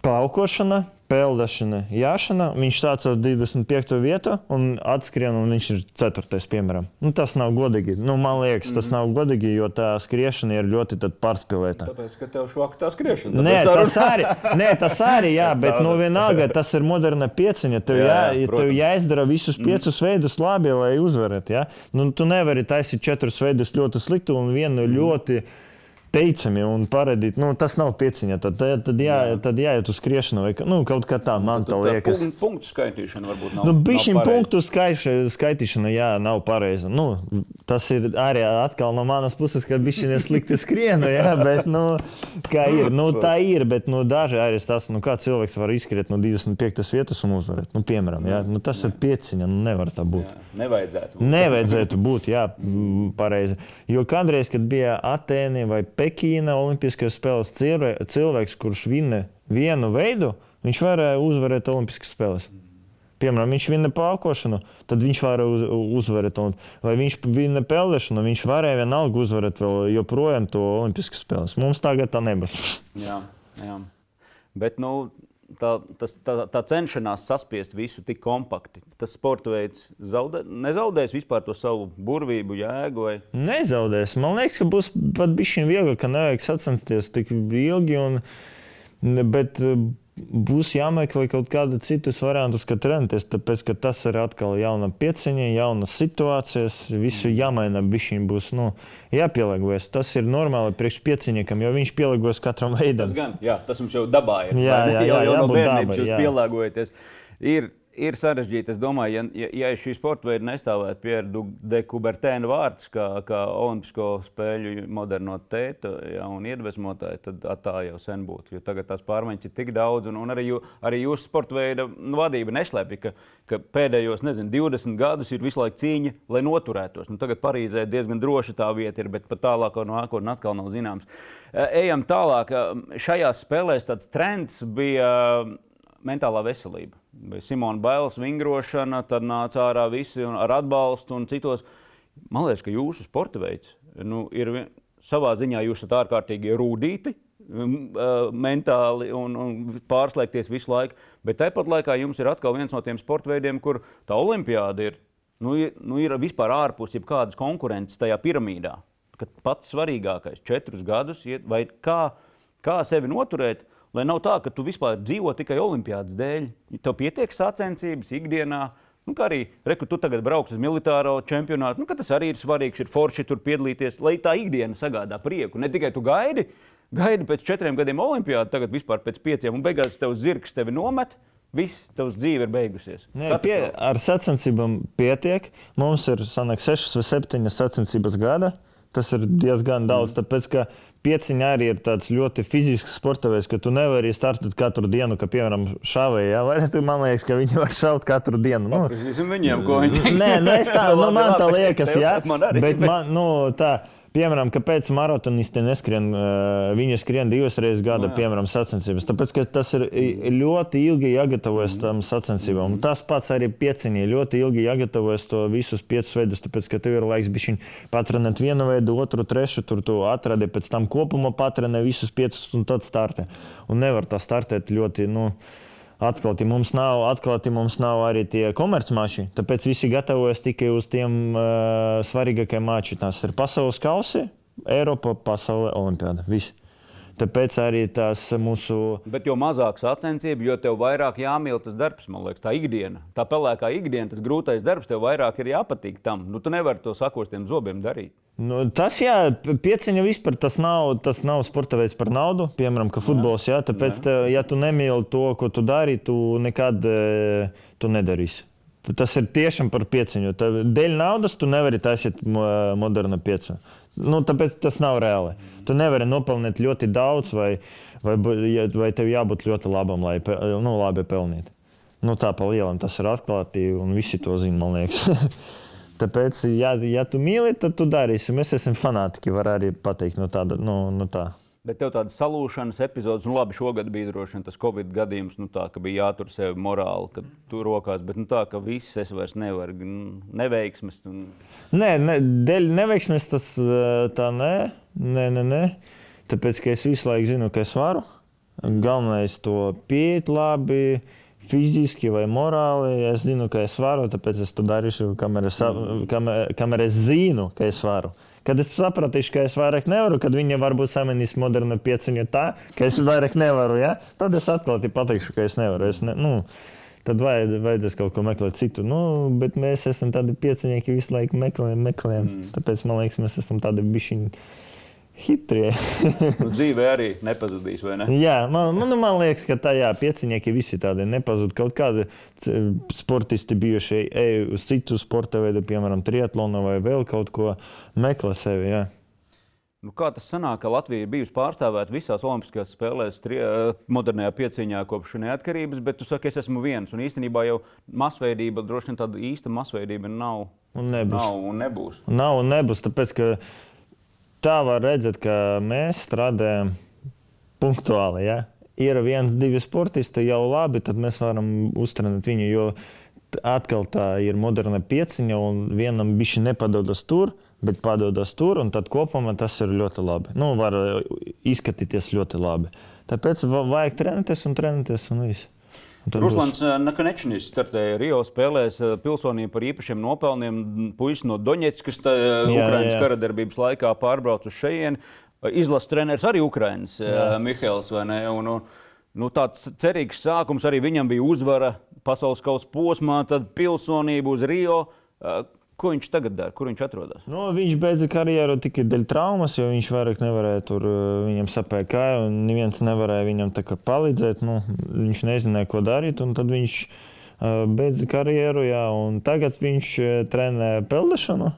paukošana, peldēšana, jāšana. Viņš sāca ar 25. vietu un atskrien, un viņš ir 4. piemēram. Nu, tas nav godīgi. Nu, man liekas, tas mm. nav godīgi, jo tā skriešana ir ļoti pārspīlēta. Tāpēc, ka tev švaka tā skriešana. Nē, tas arī, nē, tas arī, jā, bet nu, vienalga tas ir moderna pieciņa. Tev, jā, jā, tev jāizdara visus mm. piecus mm. veidus labi, lai uzvarētu. Ja? Nu, tu nevari taisīt četrus veidus ļoti sliktu un vienu mm. ļoti teicami un paredīt, nu, tas nav pieciņa. Tad, tad, tad, jā, jā. tad jāiet uz skriešanu vai nu, kaut kā tā, man tā liekas. Punktu, punktu skaitīšana varbūt nav. Nu, Bišķiņ punktu skaitīšana, jā, nav pareiza. Nu, tas ir arī atkal no manas puses, ka bišķiņ ir slikti skrienu, jā, bet, nu, kā ir, nu, tā ir, bet, nu, daži arī tas, nu, kā cilvēks var izskriet no 25. vietas un uzvarēt, nu, piemēram, jā, nu, tas jā. ir pieciņa, nu, nevar tā būt. Jā, nevajadzētu būt. Nevajadzētu būt, jā, pareizi. Jo kādreiz, kad bija Atēni vai Pekīna Olimpiskajās spēlēs cilvēks, kurš vinna vienu veidu, viņš varēja uzvarēt Olimpiskas spēles. Piemēram, viņš vinna pārkošanu, tad viņš varēja uz, uzvarēt. Un, vai viņš vinna peldēšanu, viņš varēja vienalga uzvarēt vēl joprojām to Olimpiskas spēles. Mums tagad tā nebūs. jā, jā. Bet, nu, tā, tas, tā, tā cenšanās saspiest visu tik kompakti. Tas sporta veids zaudē, nezaudēs vispār to savu burvību, jēgu. Vai? Nezaudēs. Man liekas, ka būs pat bijis viegli, ka nevajag sacensties tik ilgi. Un, bet, būs jāmeklē kaut kāda citus variantus, kā trenēties. Tāpēc, ka tas ir atkal jauna pieciņa, jaunas situācijas, visu jāmaina. Viņam būs nu, jāpielāgojas. Tas ir normāli priekš pieciņniekam, jo viņš pielāgojas katram veidam. Tas gan, jā, tas mums jau dabā ir. Jā, jā, jā, jau, jau no bērnības jūs pielāgojaties. Ir ir sarežģīti. Es domāju, ja, ja šī sporta veida nestāvētu Pierre de Kubertēna vārds, kā, kā Olimpisko spēļu moderno tēta ja, un iedvesmotāja, tad tā jau sen būtu. Jo tagad tās pārmaiņas ir tik daudz, un, un arī, jū, arī jūsu sporta veida vadība neslēpj, ka, ka pēdējos nezinu, 20 gadus ir visu laiku cīņa, lai noturētos. Nu, tagad Parīzē diezgan droši tā vieta ir, bet pat tālāk no nākotnē atkal nav zināms. Ejam tālāk. Šajās spēlēs tāds trends bija mentālā veselība. Simona Bailes vingrošana, tad nāca ārā visi ar atbalstu un citos. Man liekas, ka jūsu sporta veids nu, ir savā ziņā jūs esat ārkārtīgi rūtīti. Mentāli un, un pārslēgties visu laiku. Bet tāpat laikā jums ir atkal viens no tiem sporta veidiem, kur tā olimpiāda ir, nu, ir, nu, ir vispār ārpus jebkādas konkurences tajā piramīdā. Pats svarīgākais - četrus gadus, vai kā, kā sevi noturēt, Lai nav tā, ka tu vispār dzīvo tikai olimpiādas dēļ. Tev pietiek sacensības ikdienā. Nu, kā arī reku, tu tagad brauks uz militāro čempionātu, nu, tas arī ir svarīgs. Ir forši tur piedalīties, lai tā ikdiena sagādā prieku. Ne tikai tu gaidi, gaidi pēc četriem gadiem olimpiādu, tagad vispār pēc pieciem, un beigās tev zirgs tevi nomet. Viss tavs dzīve ir beigusies. Nē, pie, ar sacensībām pietiek. Mums ir sanāk, 6 vai 7 sacensības gada. Tas ir diezgan daudz, mm. tāpēc ka Pieciņa arī ir tāds ļoti fizisks sporta veids, ka tu nevari startēt katru dienu, kā piemēram šāvēji. Ja? Vai tu man liekas, ka viņi var šaut katru dienu? Nu, viņiem, ko viņi teiks. Nē, nē, tā, nu, man tā liekas, jā. Bet man, nu, tā. Piemēram, kāpēc maratonisti neskrien, viņi skrien divas reizes gada, no, piemēram, sacensības? Tāpēc, ka tas ir ļoti ilgi jāgatavojas tam sacensībām. Mm. Tas pats arī pieciņā ļoti ilgi jāgatavojas to visus piecus veidus, tāpēc, ka tev ir laiks bišķiņ patrenēt vienu veidu, otru, trešu, tur tu atradi, pēc tam kopumā patrenē visus piecus un tad startē. Un nevar tā startēt ļoti, nu, atklāti. Mums nav, atklāti mums nav arī tie komercmači, tāpēc visi gatavojas tikai uz tiem uh, svarīgākajiem mačiem. Tas ir pasaules kausi, Eiropa, pasaule, Olimpiāda. Viss. Tāpēc arī tas mūsu. Bet jo mazāk sacensību, jo tev vairāk jāmīl tas darbs, man liekas, tā ikdiena. Tā pelēkā ikdiena, tas grūtais darbs, tev vairāk ir jāpatīk tam. Nu, tu nevari to sakostiem zobiem darīt. Nu, tas, jā, pieciņa vispār tas nav, tas nav sporta veids par naudu. Piemēram, ka futbols, jā, tāpēc, jā. Tev, ja tu nemīli to, ko tu dari, tu nekad uh, tu nedarīsi. Tas ir tiešām par pieciņu. Tev, dēļ naudas tu nevari taisīt modernu pieciņu. Nu, tāpēc tas nav reāli. Tu nevari nopelnīt ļoti daudz, vai, vai, vai tev jābūt ļoti labam, lai nu, labi pelnītu. Nu, tā pa lielam tas ir atklāti, un visi to zina, man liekas. Tāpēc, ja, ja tu mīli, tad tu darīsi. Mēs esam fanātiķi, var arī pateikt no tāda. No, no tā. Bet tev tādas salūšanas epizodes, nu labi, šogad bija droši vien tas Covid gadījums, nu tā, ka bija jātur sevi morāli, ka tu rokās, bet nu tā, ka viss es vairs nevaru, nu, neveiksmes. Un... Nē, ne, dēļ neveiksmes tas tā nē, nē, nē, nē. Tāpēc, ka es visu laiku zinu, ka es varu. Galvenais to pieiet labi, fiziski vai morāli. Es zinu, ka es varu, tāpēc es to darīšu, kamēr es, kamēr, kamēr es zinu, ka es varu. Kad es sapratīšu, ka es vairāk nevaru, kad viņi varbūt samanīs modernu pieciņu tā, ka es vairāk nevaru, ja? tad es atklāti pateikšu, ka es nevaru. Es ne, nu, tad vajad, vajadzēs kaut ko meklēt citu. Nu, bet mēs esam tādi pieciņnieki, visu laiku meklējam, meklējam. Mm. Tāpēc man liekas, mēs esam tādi bišķiņi hitrie. nu, dzīve arī nepazudīs, vai ne? Jā, man, man, nu, man liekas, ka tajā piecinieki visi tādi nepazud. Kaut kādi sportisti bijuši ej uz citu sporta veidu, piemēram, triatlonu vai vēl kaut ko meklē sevi. Jā. Nu, kā tas sanāk, ka Latvija ir bijusi pārstāvēta visās Olimpiskajās spēlēs, tri, modernajā pieciņā kopš neatkarības, bet tu saki, es esmu viens. Un īstenībā jau masveidība, droši vien tāda īsta masveidība nav. Un nebūs. Nav un nebūs. Nav un nebūs, tāpēc, ka tā var redzēt, ka mēs strādājam punktuāli. Ja? Ir viens, divi sportisti jau labi, tad mēs varam uztrenēt viņu. Jo atkal tā ir moderna pieciņa, un vienam bišķi nepadodas tur, bet padodas tur, un tad kopumā tas ir ļoti labi. Nu, var izskatīties ļoti labi. Tāpēc vajag trenēties un trenēties un viss. Ruslans Nakanečnis startēja Rio spēlēs pilsonību par īpašiem nopelniem. Puisis no Doņetskas, Ukraiņas kara darbības laikā pārbrauca uz šejienu. Izlases treneris arī Ukraiņas, Mihails. Un, un, nu, tāds cerīgs sākums arī viņam bija uzvara pasaules kausa posmā, tad pilsonība uz Rio. Ko viņš tagad dara? Kur viņš atrodas? Nu, viņš beidza karjeru tikai dēļ traumas, jo viņš vairāk nevarēja tur, eh, viņam sapēja kāja, un neviens nevarēja viņam palīdzēt. Nu, viņš nezināja, ko darīt, un tad viņš uh, beidza karjeru, jā, un tagad viņš uh, trenē peldēšanu.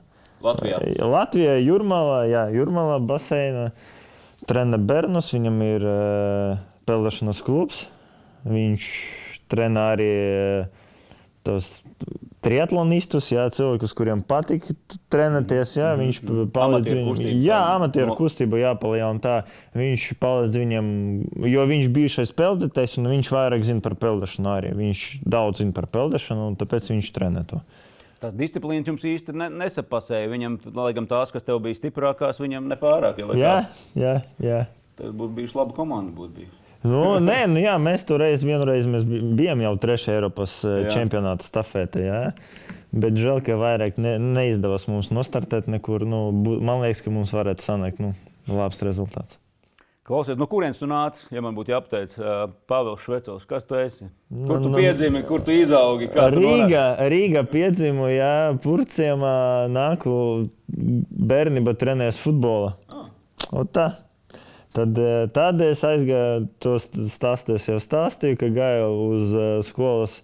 Latvijā. Latvijā, Jurmalā, jā, Jurmalā baseina trenē bērnus, viņam ir peldēšanas klubs. Viņš trenē arī tos triatlonistus, jā, cilvēkus, kuriem patīk trenēties. Jā, mm-hmm. viņš palīdz viņiem. Jā, amatieru kustību jāpalielina. Viņš palīdz viņiem, jo viņš bija šais peldētājs, un viņš vairāk zina par peldēšanu arī. Viņš daudz zina par peldēšanu, un tāpēc viņš trenē to. Tās disciplīnas jums īsti ne, nesapasēja. Viņam, lai gan tās, kas tev bija stiprākās, viņam nepārāk. Jā, jā, jā. Tas būtu bijis laba komanda. Būtu bijis. Nu, nē, nu, jā, mēs tur reiz, vienreiz mēs bijām jau trešajā Eiropas eh, jā. čempionāta stafetē. Jā. Bet žēl, ka vairāk ne, neizdevās mums nostartēt nekur. Nu, man liekas, ka mums varētu sanākt nu, labs rezultāts. Klausies, no kurienes tu nāc? Ja man būtu jāapteic, uh, Pāvils Švecovs, kas tu esi? Kur tu nu, piedzimi, kur tu izaugi? Rīgā, Rīgā piedzimu, jā, Purciemā nāku bērnība trenējas futbola. Ah. O tā. Tad, eh, tad es aizgāju, to stāstu jau stāstīju, ka gāju uz eh, skolas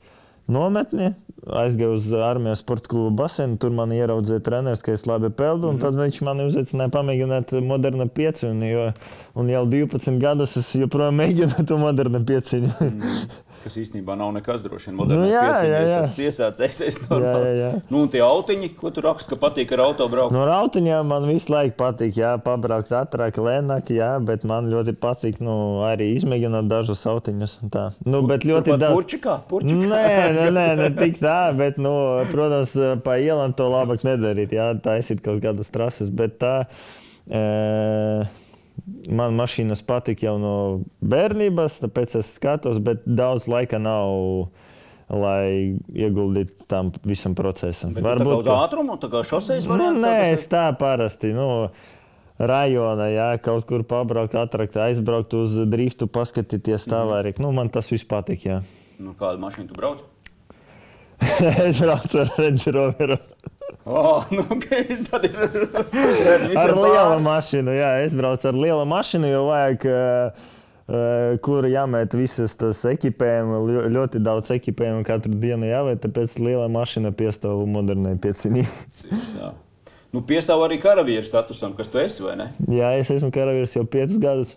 nometni, aizgāju uz armijas sporta klubu basēnu. Tur man ieraudzīja treneris, ka es labi peldu. Mm -hmm. Tad viņš man uzaicināja pamēģināt modernu pieciņu. Un jau 12 gadus es joprojām mēģinu to modernu pieciņu. Mm -hmm kas īstenībā nav nekas droši vien modernā nu, jā, jā, jā. iesācēsies no jā, jā, jā. Nu, un tie autiņi, ko tu raksti, ka patīk ar auto braukt? No autiņiem man visu laiku patīk, jā, pabraukt ātrāk, lēnāk, jā, bet man ļoti patīk, nu, arī izmēģināt dažus autiņus. Tā. Nu, bet ļoti daudz. Purčikā, purčikā. Nē, nē, nē, ne tik tā, bet, nu, protams, pa ielām to labāk nedarīt, jā, taisīt kaut kādas trases, bet tā. E man mašīnas patīk jau no bērnības, tāpēc es skatos, bet daudz laika nav. Lai ieguldītu tam visam procesam. Bet Varbūt tā kā ātrumu, tā kā šoseis nu, nē, es tā parasti. Nu, rajonā, ja kaut kur pabraukt, atrakt, aizbraukt uz driftu, paskatīties tā mm. vairāk. Nu, man tas viss patīk. Jā. Nu, kādu mašīnu tu brauc? es braucu ar Range Roveru. Oh, nu, tad ir ar lielu mašīnu. Jā, es braucu ar lielu mašīnu, jo vajag. Uh, kur jāmet visas tas ekipējums, ļoti daudz ekipējumu katru dienu jāveic, tāpēc liela mašīna piestāv modernai pieciņai. nu, piestāv arī karavīra statusam, kas tu esi, vai ne? Jā, es esmu karavīrs jau piecus gadus.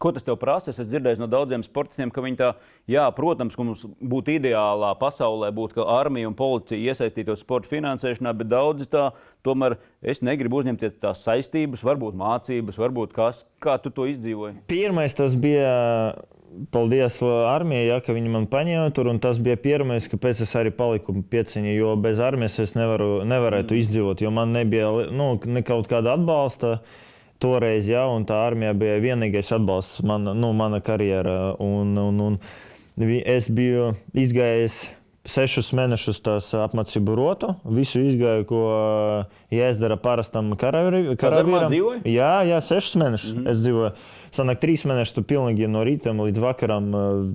Ko tas tev prasa? Es esmu dzirdējis no daudziem sportistiem, ka viņi tā, jā, protams, ka mums būtu ideālā pasaulē, būt, ka armija un policija iesaistītos sporta finansēšanā, bet daudzi tā, tomēr es negribu uzņemties tās saistības, varbūt mācības, varbūt kas. Kā tu to izdzīvoji? Pirmais tas bija. Paldies armijai, ja, ka viņi man paņēma tur. Tas bija pirmais, kāpēc es arī paliku pieciņā. Jo bez armijas es nevaru, nevarētu mm. izdzīvot, jo man nebija nu, ne kaut kāda atbalsta. Uh, toreiz, ja, un tā armija bija vienīgais atbalsts man, nu, mana karjerā. Un, un, un es biju izgājis sešus mēnešus tās apmācību rotu. Visu izgāju, ko jāizdara parastam karavīram. Jā, jā, sešus mēnešus mm -hmm. es dzīvoju. Sanāk, trīs mēnešus tu pilnīgi no rīta līdz vakaram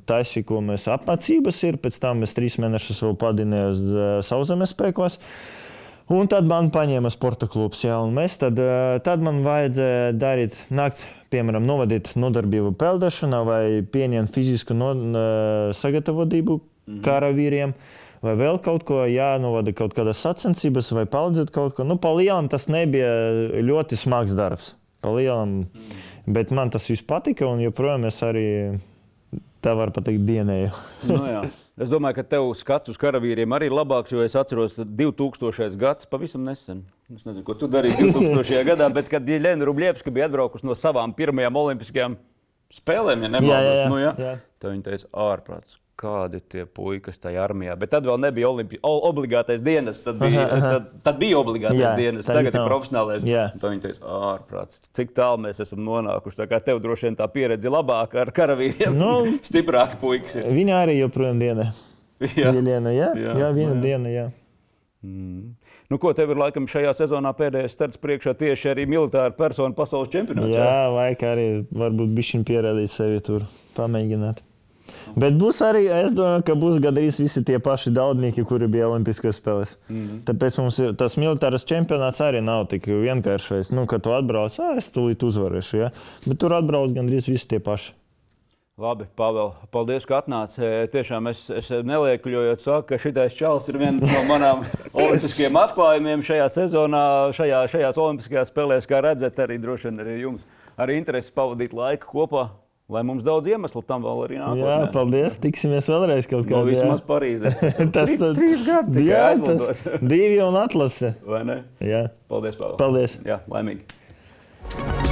taisīji, ko mēs apmācības ir. Pēc tam es trīs mēnešus vēl padinēju uz sauszemes spēkos. Uh, Un tad man paņēma sporta klubs. Jā, mēs tad, eh, tad man vajadzēja darīt, nākt, piemēram, novadīt nodarbību peldēšanā vai pieņemt fizisku no, sagatavotību mhm. karavīriem. Vai vēl kaut ko jānovada, kaut kādas sacensības, vai palīdzēt kaut ko. Nu, Palielam tas nebija ļoti smags darbs. Palielam, mm. Bet man tas viss patika, un joprojām es arī tā varu pateikt, dienēju. no nu jā. Es domāju, ka tev skats uz karavīriem arī ir labāks, jo es atceros 2000. gads pavisam nesen. Es nezinu, ko tu darīji 2000. gadā, bet kad Jēlēna Rublievska bija atbraukusi no savām pirmajām olimpiskajām spēlēm, ja nemaldos, nu, ja, tad viņa teica, ārprāts, kādi tie puikas tajā armijā. Bet tad vēl nebija olimpi... obligātais dienas. Tad bija. Tad, tad bija obligātais jā, dienas, tagad ir profesionālais. Tad viņi teica, ārprāts, cik tālu mēs esam nonākuši. Tā kā tev droši vien tā pieredze labāka ar karavīriem, nu, stiprāki puikas. Ir. Viņa arī joprojām diena. Jā, diena, jā, jā, jā viena jā. diena. Jā. Mm. Nu, ko tev ir laikam šajā sezonā pēdējais starts priekšā tieši arī militāra persona pasaules čempionātā? Jā, vajag arī varbūt bišķiņ pierādīt sevi tur, pamēģināt. Bet būs arī, es domāju, ka būs gandrīz visi tie paši daudnieki, kuri bija Olimpiskajās spēlēs. Mm. Tāpēc mums ir, tas militārs čempionāts arī nav tik vienkāršais. Nu, kad tu atbrauc, ah, es tūlīt uzvarēšu. Ja? Bet tur atbrauc gandrīz visi tie paši. Labi, Pavel, paldies, ka atnāci. E, tiešām es, es neliekļojot, saku, ka šis čalis ir viens no manām olimpiskajiem atklājumiem šajā sezonā, šajā, šajās olimpiskajās spēlēs. Kā redzat, arī droši vien arī jums arī interesi pavadīt laiku kopā. Lai mums daudz iemeslu tam vēl arī nāk. Jā, paldies. Tiksimies vēlreiz kaut kādā veidā. No, vismaz Parīzē. tas ir trīs gadi. Jā, tas divi un atlase. Vai ne? Jā. Paldies, Pāvils. Paldies. Jā, laimīgi.